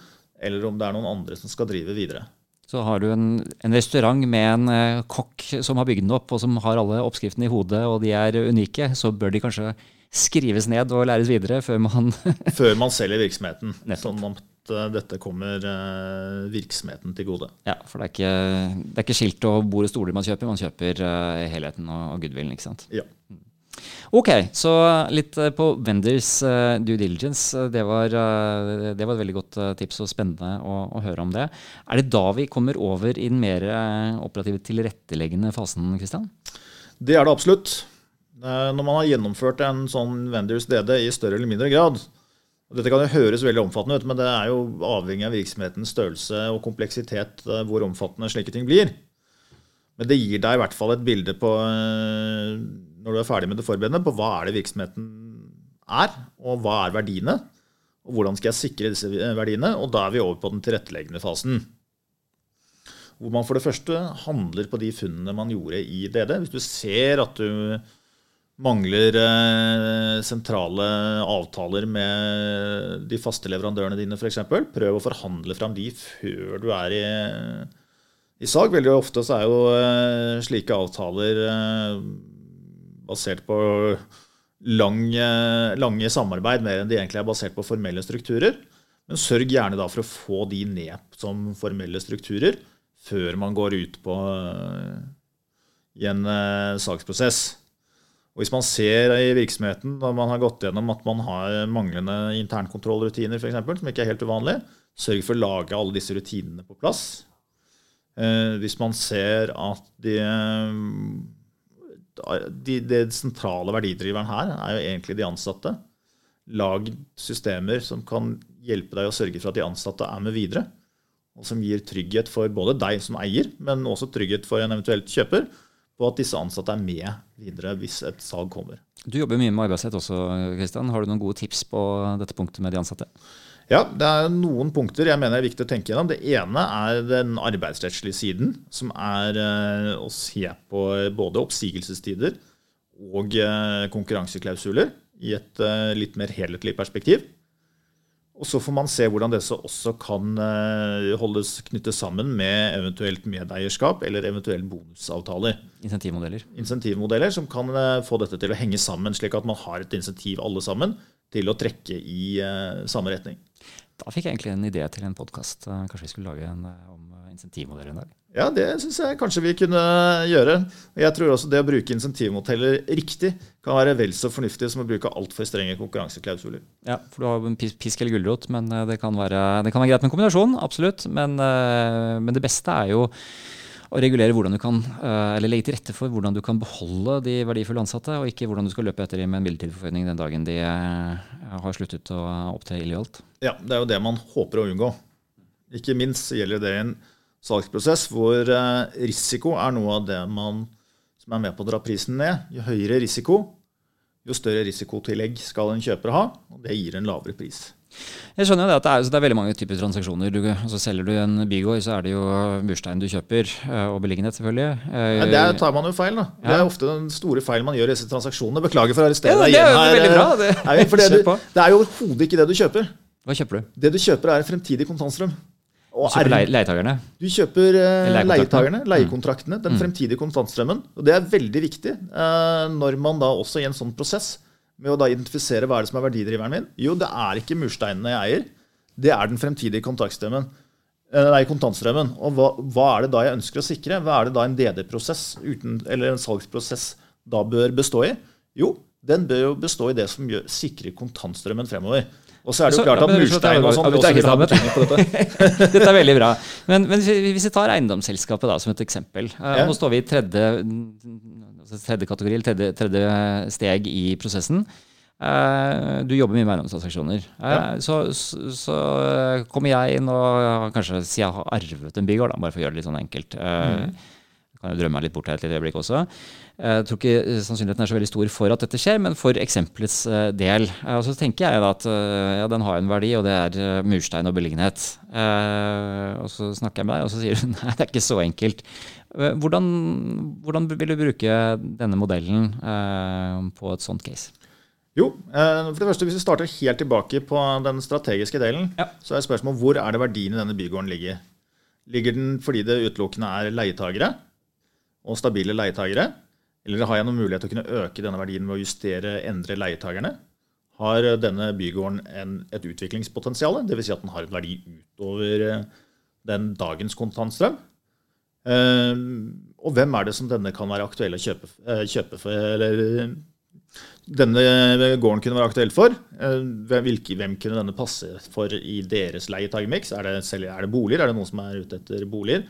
eller om det er noen andre som skal drive videre. Så har du en, en restaurant med en kokk som har bygd den opp, og som har alle oppskriftene i hodet, og de er unike, så bør de kanskje skrives ned og læres videre før man før man selger virksomheten. Nettopp. Sånn at eh, dette kommer eh, virksomheten til gode. Ja, for det er ikke, det er ikke skilt og bord og stoler man kjøper, man kjøper eh, helheten og, og goodwillen, ikke sant. Ja. Ok, så litt på vendors due diligence. Det var, det var et veldig godt tips og spennende å, å høre om det. Er det da vi kommer over i den mer operative tilretteleggende fasen, Kristian? Det er det absolutt. Eh, Når man har gjennomført en sånn vendors DD i større eller mindre grad og Dette kan jo høres veldig omfattende ut, men det er jo avhengig av virksomhetens størrelse og kompleksitet eh, hvor omfattende slike ting blir. Men det gir deg i hvert fall et bilde på, eh, når du er ferdig med det forberedende, på hva er det virksomheten er, og hva er verdiene, og hvordan skal jeg sikre disse verdiene. Og da er vi over på den tilretteleggende fasen. Hvor man for det første handler på de funnene man gjorde i DD. Hvis du ser at du mangler eh, sentrale avtaler med de faste leverandørene dine f.eks., prøv å forhandle fram de før du er i, i sag. Veldig ofte så er jo eh, slike avtaler eh, basert på lange, lange samarbeid mer enn de egentlig er basert på formelle strukturer. Men sørg gjerne da for å få de ned som formelle strukturer før man går ut på i en saksprosess. Og Hvis man ser i virksomheten når man har gått gjennom at man har manglende internkontrollrutiner, eksempel, som ikke er helt uvanlig, sørg for å lage alle disse rutinene på plass. Eh, hvis man ser at de, de, det sentrale verdidriveren her er jo egentlig de ansatte. Lag systemer som kan hjelpe deg å sørge for at de ansatte er med videre. og som gir trygghet for både deg som eier, men også trygghet for en eventuelt kjøper, på at disse ansatte er med videre hvis et salg kommer. Du jobber mye med arbeidsrett også, Kristian. Har du noen gode tips på dette punktet med de ansatte? Ja, det er noen punkter jeg mener er viktig å tenke gjennom. Det ene er den arbeidsrettslige siden, som er eh, å se på både oppsigelsestider og eh, konkurranseklausuler i et eh, litt mer helhetlig perspektiv. Og så får man se hvordan disse også kan holdes knyttet sammen med eventuelt medeierskap eller eventuelle bonusavtaler. Insentivmodeller. Insentivmodeller som kan få dette til å henge sammen, slik at man har et insentiv alle sammen til å trekke i samme retning. Da fikk jeg egentlig en idé til en podkast. Eh, kanskje vi skulle lage en eh, om eh, insentivmodeller en dag? Ja, det syns jeg kanskje vi kunne gjøre. Jeg tror også det å bruke insentivmodeller riktig kan være vel så fornuftig som å bruke altfor strenge konkurranseklausuler. Ja, for du har en pisk eller gulrot, men det kan, være, det kan være greit med en kombinasjon. Absolutt. Men, men det beste er jo å regulere hvordan du kan, eh, eller legge til rette for hvordan du kan beholde de verdifulle ansatte, og ikke hvordan du skal løpe etter dem med en midlertidig forføyning den dagen de eh, har sluttet å opptre illojalt. Ja, det er jo det man håper å unngå. Ikke minst gjelder det en salgsprosess hvor eh, risiko er noe av det man, som er med på å dra prisen ned. Jo høyere risiko, jo større risikotillegg skal en kjøper ha, og det gir en lavere pris. Jeg skjønner jo det at det er, det er, veldig mange typer transaksjoner. Du, altså selger du en bygård, så er det jo murstein du kjøper, eh, og beliggenhet, selvfølgelig. Ja, det tar man jo feil, da. Det er ofte den store feilen man gjør i disse transaksjonene. Beklager for å arrestere ja, deg igjen her. Veldig bra. Det, Nei, det, du, det er jo overhodet ikke det du kjøper. Hva kjøper du? Det du kjøper, er en fremtidig kontantstrøm. Og du kjøper leietakerne? Du kjøper uh, leietakerne, leiekontraktene, den mm. fremtidige kontantstrømmen. Og det er veldig viktig uh, når man da også i en sånn prosess med å da identifisere hva er det som er verdidriveren min. Jo, det er ikke mursteinene jeg eier. Det er den fremtidige kontantstrømmen. Eh, nei, kontantstrømmen. Og hva, hva, er det da jeg ønsker å sikre? Hva er det da en DD-prosess eller en salgsprosess da bør bestå i? Jo, den bør jo bestå i det som gjør, sikrer kontantstrømmen fremover. Og så er det jo klart at murstein og sånn også vil ha betydning på dette. dette er veldig bra. Men, men, hvis vi tar eiendomsselskapet da, som et eksempel. Uh, ja. Nå står vi i tredje, altså tredje kategori, eller tredje, tredje, steg i prosessen. Uh, du jobber mye med eiendomstransaksjoner. Uh, ja. så, så, så, kommer jeg inn og kanskje si jeg har arvet en bygård, bare for å gjøre det litt sånn enkelt. Mm kan jo drømme meg litt bort her et lite øyeblikk også. Jeg tror ikke sannsynligheten er så veldig stor for at dette skjer, men for eksempelets eh, del. Eh, og så tenker jeg at eh, ja, den har en verdi, og det er murstein og beliggenhet. Og så snakker jeg med deg, og så sier du nei, det er ikke så enkelt. Hvordan, hvordan vil du bruke denne modellen på et sånt case? Jo, for det første Hvis vi starter helt tilbake på den strategiske delen, ja. så er spørsmålet hvor er det verdien i denne bygården ligger. Ligger den fordi det utelukkende er leietagere? og stabile leietagere? Eller har jeg noen mulighet til å kunne øke denne verdien ved å justere, endre leietagerne? Har denne bygården en, et utviklingspotensial? Dvs. Si at den har en verdi utover eh, den dagens kontantstrøm? Uh, og hvem er det som denne kan være aktuell å kjøpe, uh, kjøpe for? Eller denne gården kunne være aktuell for? Hvem kunne denne passe for i deres leietagermiks? Er, er det boliger? Er det noen som er ute etter boliger?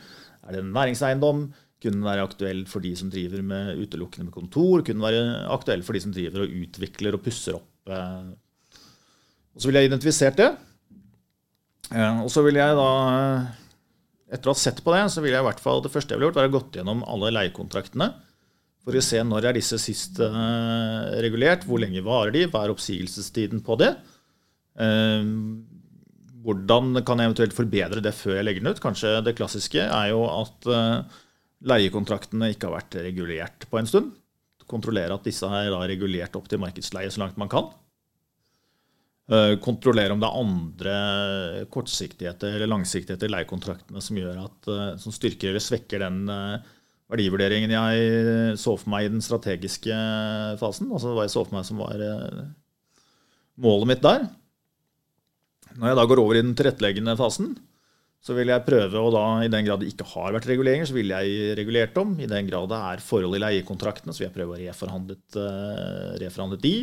Er det en næringseiendom? Kunne være aktuell for de som driver med utelukkende med kontor. Kunne være aktuell for de som driver og utvikler og pusser opp. Eh. Og så vil jeg identifisert det. Eh, og så vil jeg da, etter å ha sett på det, så vil jeg i hvert fall det første jeg ville gjort, være gått gjennom alle leiekontraktene. For å se når er disse sist eh, regulert, hvor lenge varer de, hva er oppsigelsestiden på det. Hvordan kan jeg eventuelt forbedre det før jeg legger den ut? Kanskje det klassiske er jo at leiekontraktene ikke har vært regulert på en stund. Kontrollere at disse er regulert opp til markedsleie så langt man kan. Eh, kontrollere om det er andre kortsiktigheter eller langsiktigheter i leiekontraktene som, at, eh, som styrker eller svekker den eh, verdivurderingen jeg så for meg i den strategiske fasen. Altså hva jeg så for meg som var målet mitt der. Når jeg da går over i den tilretteleggende fasen, så vil jeg prøve, og da i den grad det ikke har vært reguleringer, så vil jeg regulert om. I den grad det er forhold i leiekontraktene, så vil jeg prøve å reforhandle uh, reforhandlet de.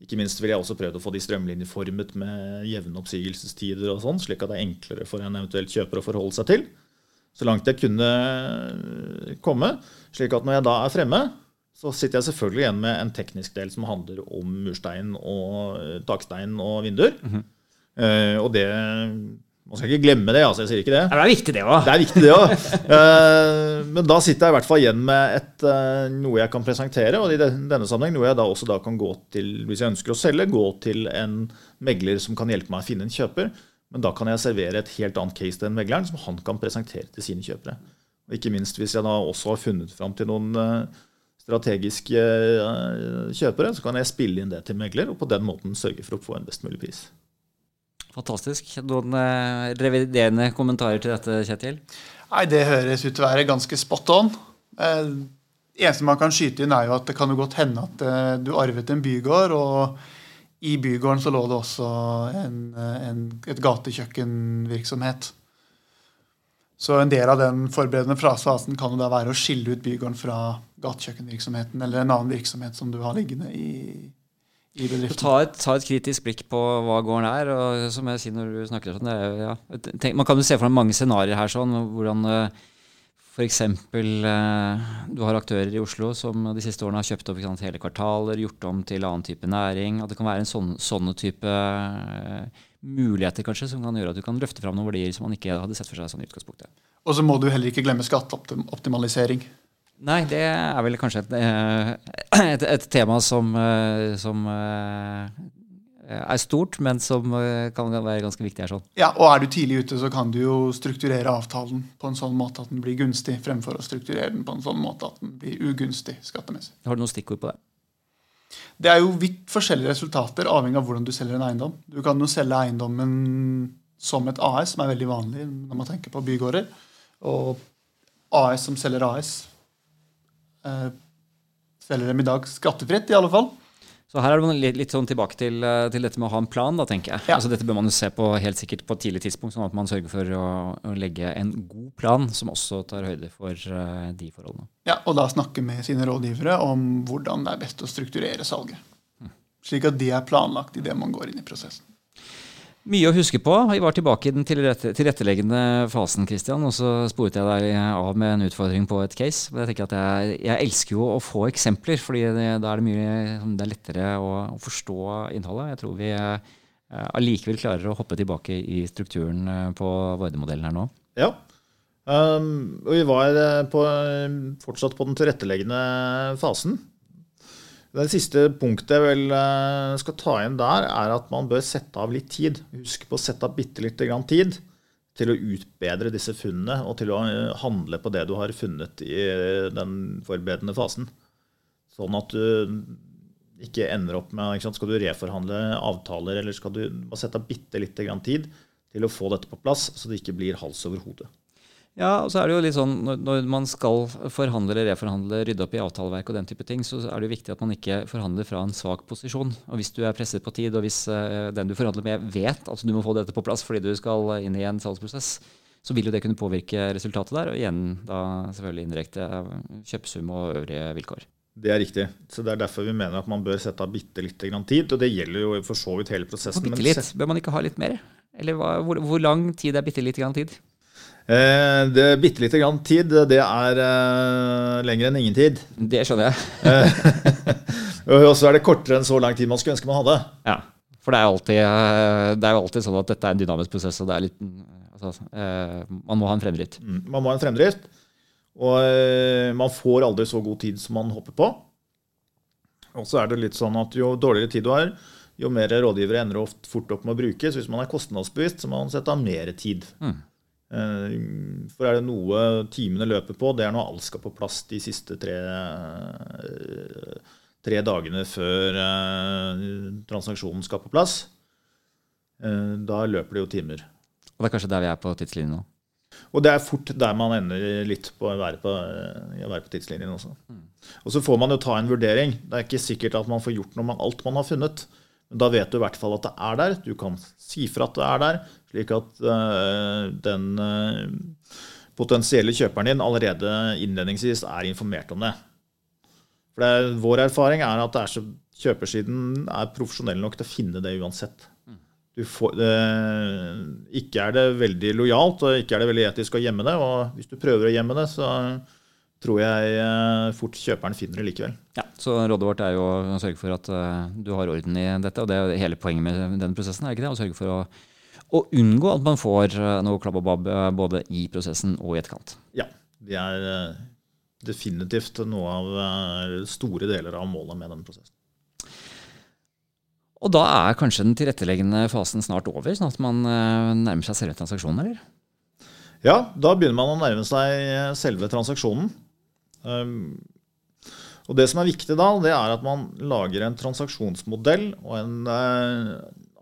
Ikke minst vil jeg også prøve å få de strømlinjeformet med jevne oppsigelsestider og sånn, slik at det er enklere for en eventuelt kjøper å forholde seg til. Så langt jeg kunne komme. Slik at når jeg da er fremme, så sitter jeg selvfølgelig igjen med en teknisk del som handler om murstein og takstein og vinduer. Mm -hmm. uh, og det Man skal ikke glemme det, altså, jeg sier ikke det. Det er viktig, det òg. Det er viktig, det òg. Men da sitter jeg i hvert fall igjen med et, eh, noe jeg kan presentere. Og i denne sammenheng noe jeg da også da kan gå til, hvis jeg ønsker å selge, gå til en megler som kan hjelpe meg å finne en kjøper. Men da kan jeg servere et helt annet case til den megleren, som han kan presentere til sine kjøpere. Og ikke minst hvis jeg da også har funnet fram til noen eh, strategiske eh, kjøpere, så kan jeg spille inn det til megler, og på den måten sørge for å få en best mulig pris. Fantastisk. Noen eh, reviderende kommentarer til dette, Kjetil? Nei, Det høres ut til å være ganske spot on. Eh, eneste man kan skyte inn, er jo at det kan jo godt hende at eh, du arvet en bygård, og i bygården så lå det også en, en, et gatekjøkkenvirksomhet. Så en del av den forberedende fasen kan jo da være å skille ut bygården fra gatekjøkkenvirksomheten eller en annen virksomhet som du har liggende i. Ta et, ta et, kritisk blikk på hva gården er. og som jeg sier når du snakker sånn, er, ja, tenk, Man kan jo se for deg mange scenarioer her. sånn, hvordan F.eks. Eh, du har aktører i Oslo som de siste årene har kjøpt opp sant, hele kvartaler, gjort om til annen type næring. At det kan være en sånn, sånne type uh, muligheter kanskje, som kan gjøre at du kan løfte fram noen verdier som man ikke hadde sett for seg sånn i utgangspunktet. Og så må du heller ikke glemme skatteoptimalisering. Nei, det er vel kanskje et, eh, et, et tema som, eh, som, eh, er stort, men som kan være ganske viktig her. sånn. Ja, og Er du tidlig ute, så kan du jo strukturere avtalen på en sånn måte at den blir gunstig, fremfor å strukturere den på en sånn måte at den blir ugunstig skattemessig. Har du noen stikkord på det? Det er jo vidt forskjellige resultater avhengig av hvordan du selger en eiendom. Du kan jo selge eiendommen som et AS, som er veldig vanlig når man tenker på bygårder. Og AS som selger AS, eh, selger dem i dag skattefritt, i alle fall. Så her er det litt, litt sånn tilbake til, eh, til, dette med å ha en plan, da, tenker jeg. Ja. Altså, dette bør man jo se på helt sikkert på et tidlig tidspunkt, sånn at man sørger for å, å legge en god plan som også tar høyde for uh, de forholdene. Ja, og da snakke med sine rådgivere om hvordan det er best å strukturere salget. Mm. Slik at de er planlagt idet man går inn i prosessen. Mye å huske på. Vi var tilbake i den tilretteleggende fasen, Christian, og så sporet jeg deg av med en utfordring på et case. Jeg, jeg, jeg, elsker jo å få eksempler, fordi da er det mye det er lettere å, forstå innholdet. Jeg tror vi eh, allikevel klarer å hoppe tilbake i strukturen eh, på Varde-modellen her nå. Ja, um, og vi var eh, på, fortsatt på den tilretteleggende fasen. Det siste punktet jeg vel eh, skal ta inn der, er at man bør sette av litt tid. Husk på å sette av bitte lite grann tid til å utbedre disse funnene og til å eh, handle på det du har funnet i eh, den forberedende fasen. Sånn at du ikke ender opp med Skal du reforhandle avtaler, eller skal du sette av bitte lite grann tid til å få dette på plass, så det ikke blir hals over hodet. Ja, og så er det jo litt sånn, Når man skal forhandle eller reforhandle, rydde opp i avtaleverk, og den type ting, så er det jo viktig at man ikke forhandler fra en svak posisjon. Og Hvis du er presset på tid, og hvis uh, den du forhandler med, vet at du må få dette på plass fordi du skal inn i en salgsprosess, så vil jo det kunne påvirke resultatet der, og igjen da selvfølgelig indirekte kjøpesum og øvrige vilkår. Det er riktig. Så Det er derfor vi mener at man bør sette av bitte litt tid. Og det gjelder jo for så vidt hele prosessen. Bitte litt? Bør man ikke ha litt mer? Eller hva, hvor, hvor, lang tid er bitte litt tid? Eh, det bitte lite grann tid, det er uh, lenger enn ingen tid. Det skjønner jeg. Eh, og så er det kortere enn så lang tid man skulle ønske man hadde. Ja, for det er, alltid, det er jo alltid sånn at dette er en dynamisk prosess, og det er litt, altså, man må ha en fremdrift. Mm, man må ha en fremdrift, og man får aldri så god tid som man hopper på. Og så er det litt sånn at jo dårligere tid du har, jo mer rådgivere ender ofte fort opp med å bruke. Så hvis man er kostnadsbevisst, så må man sette av mer tid. Mm. Eh, for er det noe timene løper på, det er når alt skal på plass de siste tre, eh, tre dagene før eh, transaksjonen skal på plass. Da løper det jo timer. Og det er kanskje der vi er på tidslinjen nå? Og det er fort der man ender litt på å være på, å være på tidslinjen også. Mm. Og så får man jo ta en vurdering. Det er ikke sikkert at man får gjort noe med alt man har funnet. Men da vet du i hvert fall at det er der. Du kan si fra at det er der. Slik at uh, den uh, potensielle kjøperen din allerede innledningsvis er informert om det. For det Vår erfaring er at er så, kjøpersiden er profesjonell nok til å finne det uansett. Får, det, ikke er det veldig lojalt og ikke er det veldig etisk å gjemme det. Og hvis du prøver å gjemme det, så tror jeg fort kjøperen finner det likevel. Ja, Så rådet vårt er jo å sørge for at du har orden i dette. Og det er hele poenget med denne prosessen. er ikke det? Å sørge for å Og unngå at man får eh, noe klabb og babb eh, både i prosessen og i etterkant. Ja. Det er eh, definitivt noe av store deler av målet med den prosessen. Og da er kanskje den tilretteleggende fasen snart over, sånn at man nærmer seg selve transaksjonen, eller? Ja, da begynner man å nærme seg selve transaksjonen. Um, og det som er viktig da, det er at man lager en transaksjonsmodell og en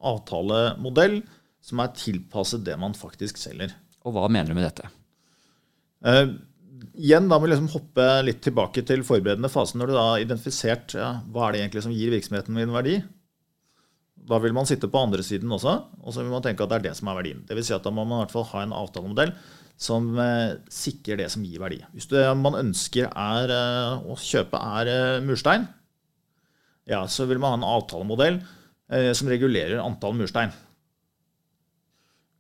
avtalemodell som er tilpasset det man faktisk selger. Og hva mener du med dette? Eh, igjen da må vi liksom hoppe litt tilbake til forberedende fase. Når du da har identifisert ja, hva er det egentlig som gir virksomheten min verdi, da vil man sitte på andre siden også, og så vil man tenke at det er det som er verdien. Det vil si at Da må man i hvert fall ha en avtalemodell som eh, sikrer det som gir verdi. Hvis det man ønsker er, eh, å kjøpe er eh, murstein, ja, så vil man ha en avtalemodell eh, som regulerer antall murstein.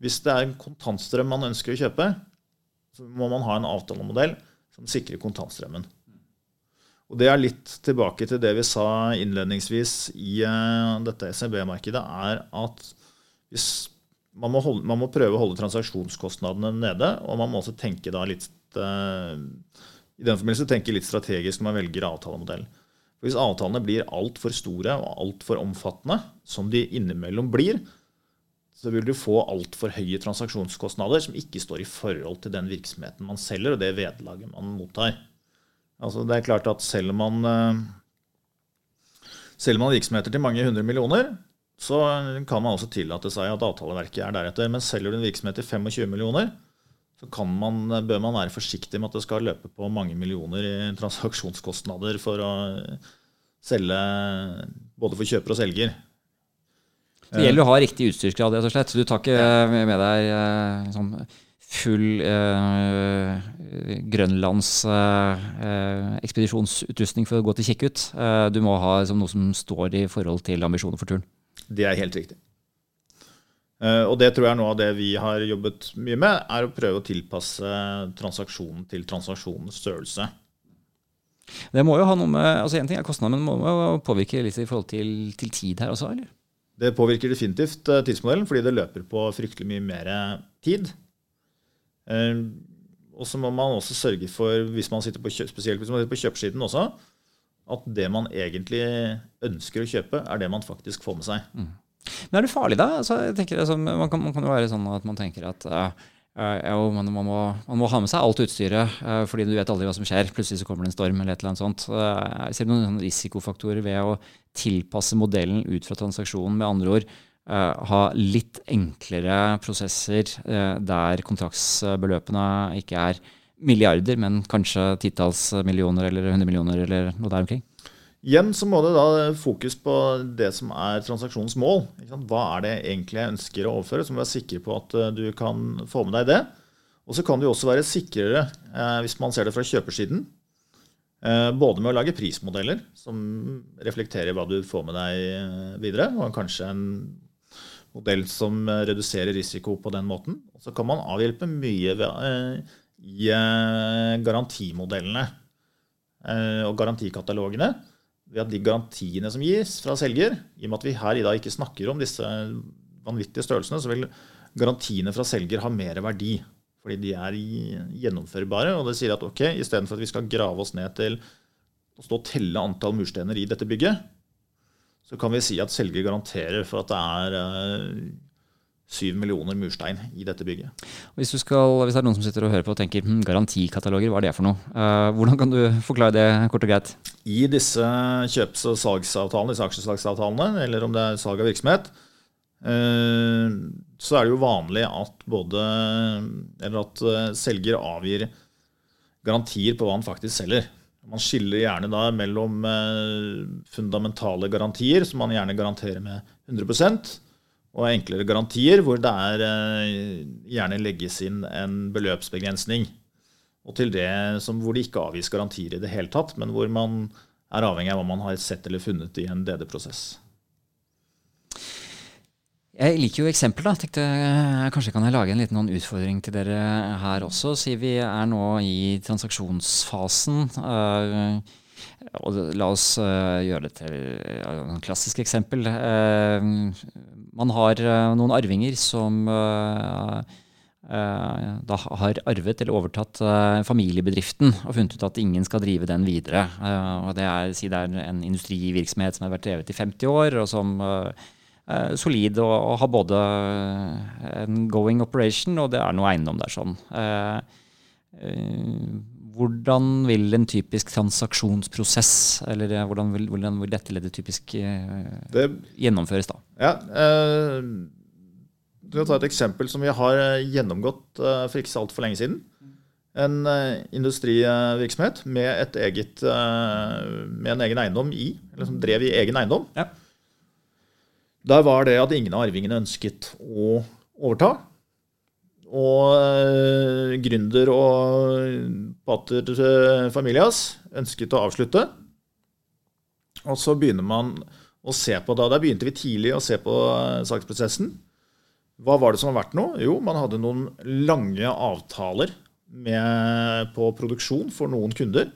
Hvis det er en kontantstrøm man ønsker å kjøpe, så må man ha en avtalemodell som sikrer kontantstrømmen. Og Det er litt tilbake til det vi sa innledningsvis i uh, dette SMB-markedet, er at man må, holde, man må, prøve å holde transaksjonskostnadene nede, og man må også tenke litt uh, i den forbindelse tenke litt strategisk når man velger avtalemodell. Hvis avtalene blir altfor store og altfor omfattende, som de innimellom blir, så vil du få altfor høye transaksjonskostnader som ikke står i forhold til den virksomheten man selger, og det vederlaget man mottar. Altså det er klart at Selger man, uh, selger man virksomheter til mange hundre millioner, så kan man også tillate seg at avtaleverket er deretter. Men selger du en virksomhet til 25 millioner, så man, bør man være forsiktig med at det skal løpe på mange millioner i transaksjonskostnader for å selge både for kjøper og selger. Det gjelder å ha riktig utstyrsgrad, rett og slett. Du tar ikke med deg eh, sånn full eh, grønlands eh, ekspedisjonsutrustning for å gå til Kikkut. Eh, du må ha liksom, noe som står i forhold til ambisjoner for turen. Det er helt riktig. Og det tror jeg er noe av det vi har jobbet mye med, er å prøve å tilpasse transaksjonen til transaksjonens størrelse. Det må jo ha noe med, altså En ting er kostnader, men det må jo påvirke litt i forhold til, til tid her også? eller? Det påvirker definitivt uh, tidsmodellen, fordi det løper på fryktelig mye mer tid. Uh, og så må man også sørge for, hvis man sitter på, spesielt hvis man sitter på kjøpesiden også, at det man egentlig ønsker å kjøpe, er det man faktisk får med seg. Mm. Men er det farlig, da? Altså, jeg tenker altså, man, kan, man, kan, jo være sånn at man tenker at uh, uh, man, man, må, man, må, ha med seg alt utstyret, uh, fordi du vet aldri hva som skjer. Plutselig så kommer det en storm eller et eller annet sånt. Uh, ser du noen risikofaktorer ved å tilpasse modellen ut fra transaksjonen? Med andre ord, ha litt enklere prosesser der kontraktsbeløpene ikke er milliarder, men kanskje titalls millioner eller hundre millioner eller noe der omkring? Igjen så må det da fokus på det som er transaksjonens mål. Hva er det egentlig jeg ønsker å overføre? Så må du være sikker på at eh, du kan få med deg det. Og så kan du også være sikrere eh, hvis man ser det fra kjøpersiden. Eh, både med å lage prismodeller som reflekterer hva du får med deg videre, og kanskje en modell som reduserer risiko på den måten. Og så kan man avhjelpe mye i garantimodellene og garantikatalogene ved at de garantiene som gis fra selger, i og med at vi her i dag ikke snakker om disse vanvittige størrelsene, så vil garantiene fra selger ha mer verdi. Fordi de er gjennomførbare. Og det sier at ok, istedenfor at vi skal grave oss ned til å stå og telle antall murstener i dette bygget, så kan vi si at selger garanterer for at det er eh, syv millioner murstein i dette bygget. Hvis, skal, hvis, det er noen som sitter og hører på og tenker hm, garantikataloger, hva er det for noe? Uh, hvordan kan du forklare det kort og greit? I disse kjøps- og salgsavtalene, disse aksjesalgsavtalene, eller om det er salg av virksomhet, uh, så er det jo vanlig at både Eller at uh, selger avgir garantier på hva han faktisk selger. Man skiller gjerne da mellom fundamentale garantier, som man gjerne garanterer med 100 og enklere garantier, hvor det er, eh, gjerne legges inn en beløpsbegrensning. Og til det som, hvor det ikke avgis garantier i det hele tatt, men hvor man er avhengig av hva man har sett eller funnet i en DD-prosess. Jeg liker jo eksempler. da. Tenkte, kanskje kan jeg lage en liten utfordring til dere her også. Si vi er nå i transaksjonsfasen. Uh, og la oss uh, gjøre det til et klassisk eksempel. Uh, man har noen arvinger som da har arvet eller overtatt familiebedriften og funnet ut at ingen skal drive den videre. og det er, Si det er en industrivirksomhet som har vært drevet i 50 år, og som er solid og, og, har både en going operation og det er noe eiendom der. sånn. Hvordan vil en typisk transaksjonsprosess, eller eh, hvordan vil, hvordan vil dette leddet typisk eh, det, gjennomføres da? Ja, eh, Du kan ta et eksempel som vi har eh, gjennomgått for ikke så altfor lenge siden. En industrivirksomhet med, eget, med, en egen eiendom i, eller som drev i egen eiendom. Ja. Der var det at ingen av arvingene ønsket å overta. Og gründer og pater uh, familias ønsket å avslutte. Og så begynner man å se på da. Der begynte vi tidlig å se på uh, saksprosessen. Hva var det som har vært noe? Jo, man hadde noen lange avtaler med, på produksjon for noen kunder.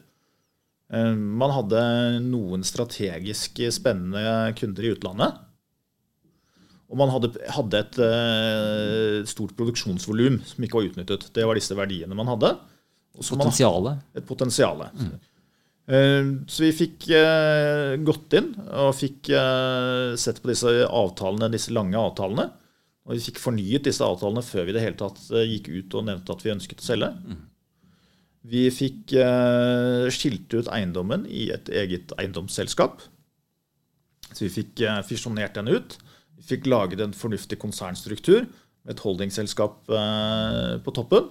Man hadde noen strategisk spennende kunder i utlandet. Og man hadde, hadde et uh, stort produksjonsvolum som ikke var utnyttet. Det var disse verdiene man hadde. Potensialet. Et potensial. Mm. Uh, så vi fikk uh, gått inn og fikk sett på disse avtalene, disse lange avtalene. Og vi fikk fornyet disse avtalene før vi det hele tatt gikk ut og nevnte at vi ønsket å selge. Mm. Vi fikk skilt ut eiendommen i et eget eiendomsselskap. Så vi fikk fisjonert den ut. Vi fikk laget en fornuftig konsernstruktur med et holdingselskap eh, på toppen.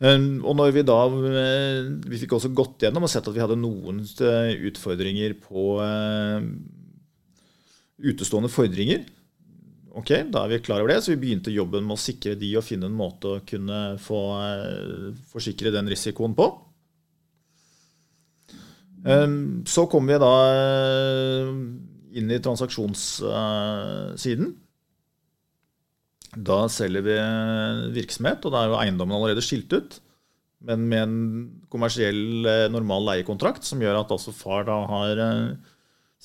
Um, og når Vi da, eh, vi fikk også gått gjennom og sett at vi hadde noen eh, utfordringer på utestående fordringer. Ok, Da er vi klar over det, så vi begynte jobben med å sikre de og finne en måte å kunne få forsikre den risikoen på. Um, så kom vi da inn i transaksjonssiden. Da selger vi virksomhet, og da er jo eiendommen allerede skilt ut. Men med en kommersiell, eh, normal leiekontrakt som gjør at altså far da har, eh,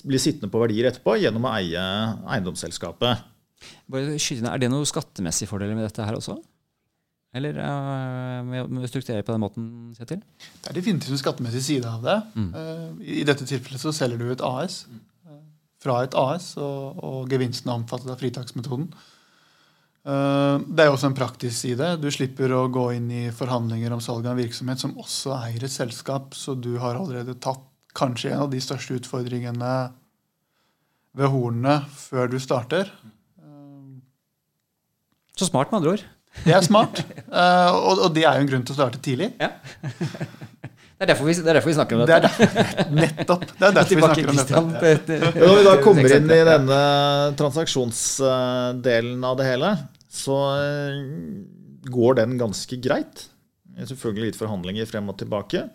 blir sittende på verdier etterpå gjennom å eie eiendomsselskapet. Er det noen skattemessige fordeler med dette her også? Eller må med å strukturere på den måten? Kjetil? Det er definitivt en skattemessig side av det. Mm. I dette tilfellet så selger du et AS. Fra et AS, og, og gevinsten er omfattet av fritaksmetoden. Eh, det er også en praktisk side. Du slipper å gå inn i forhandlinger om salg av en virksomhet som også eier et selskap, så du har allerede tatt kanskje en av de største utfordringene ved hornene før du starter. Så smart, med andre ord. Det er smart, eh, og det er jo en grunn til å starte tidlig. Ja. Det er, derfor vi, det er derfor vi snakker om dette. Det er nettopp. Det er derfor vi snakker om dette. Når vi da kommer inn i denne transaksjonsdelen av det hele, så eh, går den ganske greit. Selvfølgelig litt forhandlinger frem og tilbake.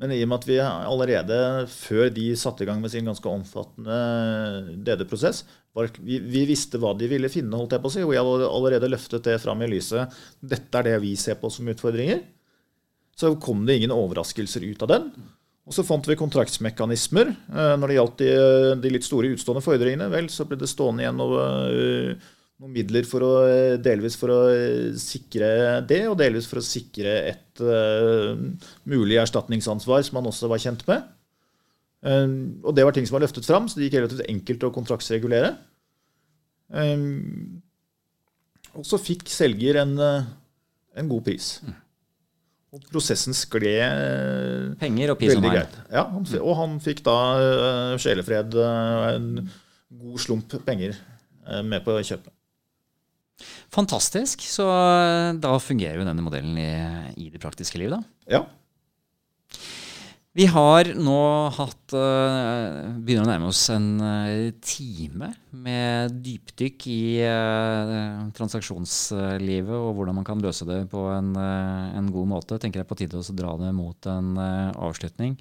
Men i og med at vi allerede før de satte i gang med sin ganske omfattende DD-prosess, vi, vi, visste hva de ville finne, holdt jeg på å si, og jeg hadde allerede løftet det fram i lyset. Dette er det vi ser på som utfordringer så kom det ingen overraskelser ut av den. Og så fant vi kontraktsmekanismer. Eh, når det gjaldt de, de litt store utstående fordringene, vel, så ble det stående igjen eh, noen midler for å, eh, delvis for å sikre det, og delvis for å sikre et uh, mulig erstatningsansvar som han også var kjent med. Um, og det var ting som var løftet fram, så det gikk relativt enkelt å kontraktsregulere. Um, og så fikk selger en, en god pris. Mm. Og prosessen skled Penger og pris veldig greit. Ja, han, og han fikk da uh, sjelefred og uh, en god slump penger med på kjøpet. Fantastisk. Så eh, da fungerer jo denne modellen i, i det praktiske livet, da? Ja. Vi har nå hatt uh, begynner å nærme oss en uh, time med dypdykk i transaksjonslivet og hvordan man kan løse det på en, en god måte. tenker jeg på tide å dra det mot en avslutning.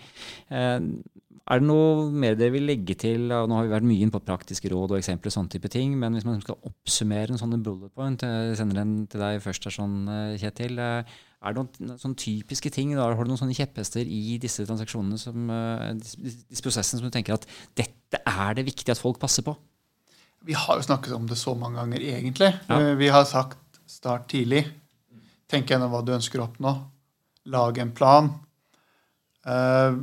Er det noe mer dere vil legge til? Nå har vi vært mye inn på praktiske råd og eksempler, sånne type ting, men hvis man skal oppsummere en sånn bullet point, jeg sender den til deg først, her, sånn, Kjetil. Er det noen sånne typiske ting? Da? Har du noen sånne kjepphester i disse transaksjonene, som, disse, prosessene, som du tenker at dette er det viktig at folk passer på? Vi har jo snakket om det så mange ganger, egentlig. Ja. Vi har sagt start tidlig. Tenk gjennom hva du ønsker å oppnå. Lag en plan. Uh,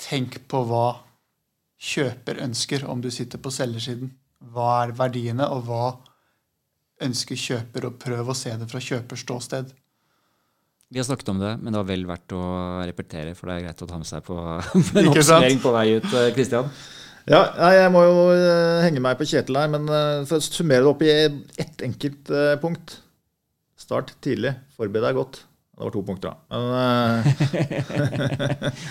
tenk på hva kjøper ønsker, om du sitter på selgersiden. Hva er verdiene, og hva ønsker kjøper? Og prøv å se det fra kjøpers ståsted. Vi har snakket om det, men det var vel verdt å repetere, for det er greit å ta med seg på en oppsummering på vei ut. Kristian? Eh, ja, jeg må jo eh, henge meg på Kjetil her, men eh, for å summere det opp i ett enkelt punkt Start tidlig. Forbered deg godt. Det var to punkter, da. Men,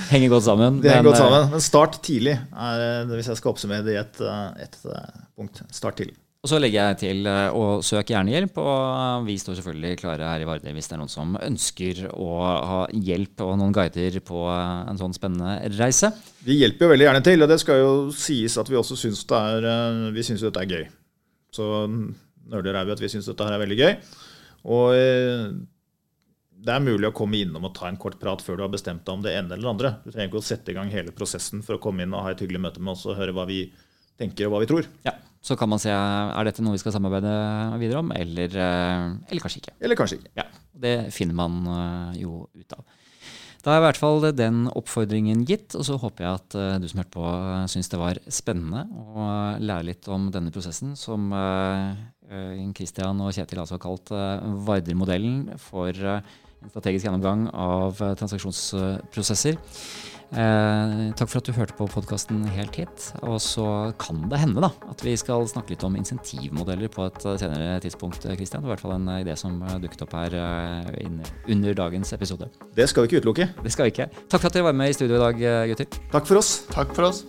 henger godt sammen. Det henger godt sammen. Men start tidlig, er, hvis jeg skal oppsummere det i ett et punkt. Start tidlig. Og så legger jeg til eh, å søke gjerne hjelp, og vi står selvfølgelig klare her i Varde hvis det er noen som ønsker å ha hjelp og noen guider på en sånn spennende reise. Vi hjelper jo veldig gjerne til, og det skal jo sies at vi også syns det er eh, Vi syns dette er gøy. Så nøler er vi at vi syns dette her er veldig gøy. Og eh, det er mulig å komme innom og ta en kort prat før du har bestemt deg om det ene eller det andre. Du trenger ikke å sette i gang hele prosessen for å komme inn og ha et hyggelig møte med oss og høre hva vi tenker og hva vi tror. Ja. Så kan man se er dette noe vi skal samarbeide videre om, eller, eh, eller kanskje ikke. Eller kanskje ikke. Ja, Det finner man eh, jo ut av. Da er i hvert fall den oppfordringen gitt, og så håper jeg at uh, du som hørte på, syns det var spennende å lære litt om denne prosessen, som Christian og Kjetil altså har kalt Varder-modellen for en strategisk gjennomgang av transaksjonsprosesser. Eh, takk for at du hørte på podkasten helt hit. Og så kan det hende da, at vi skal snakke litt om insentivmodeller på et senere tidspunkt. Christian. Det var i hvert fall en idé som dukket opp her eh, under dagens episode. Det skal vi ikke utelukke. Det skal vi ikke. Takk for at dere var med i studio i dag, gutter. Takk for oss. Takk for oss.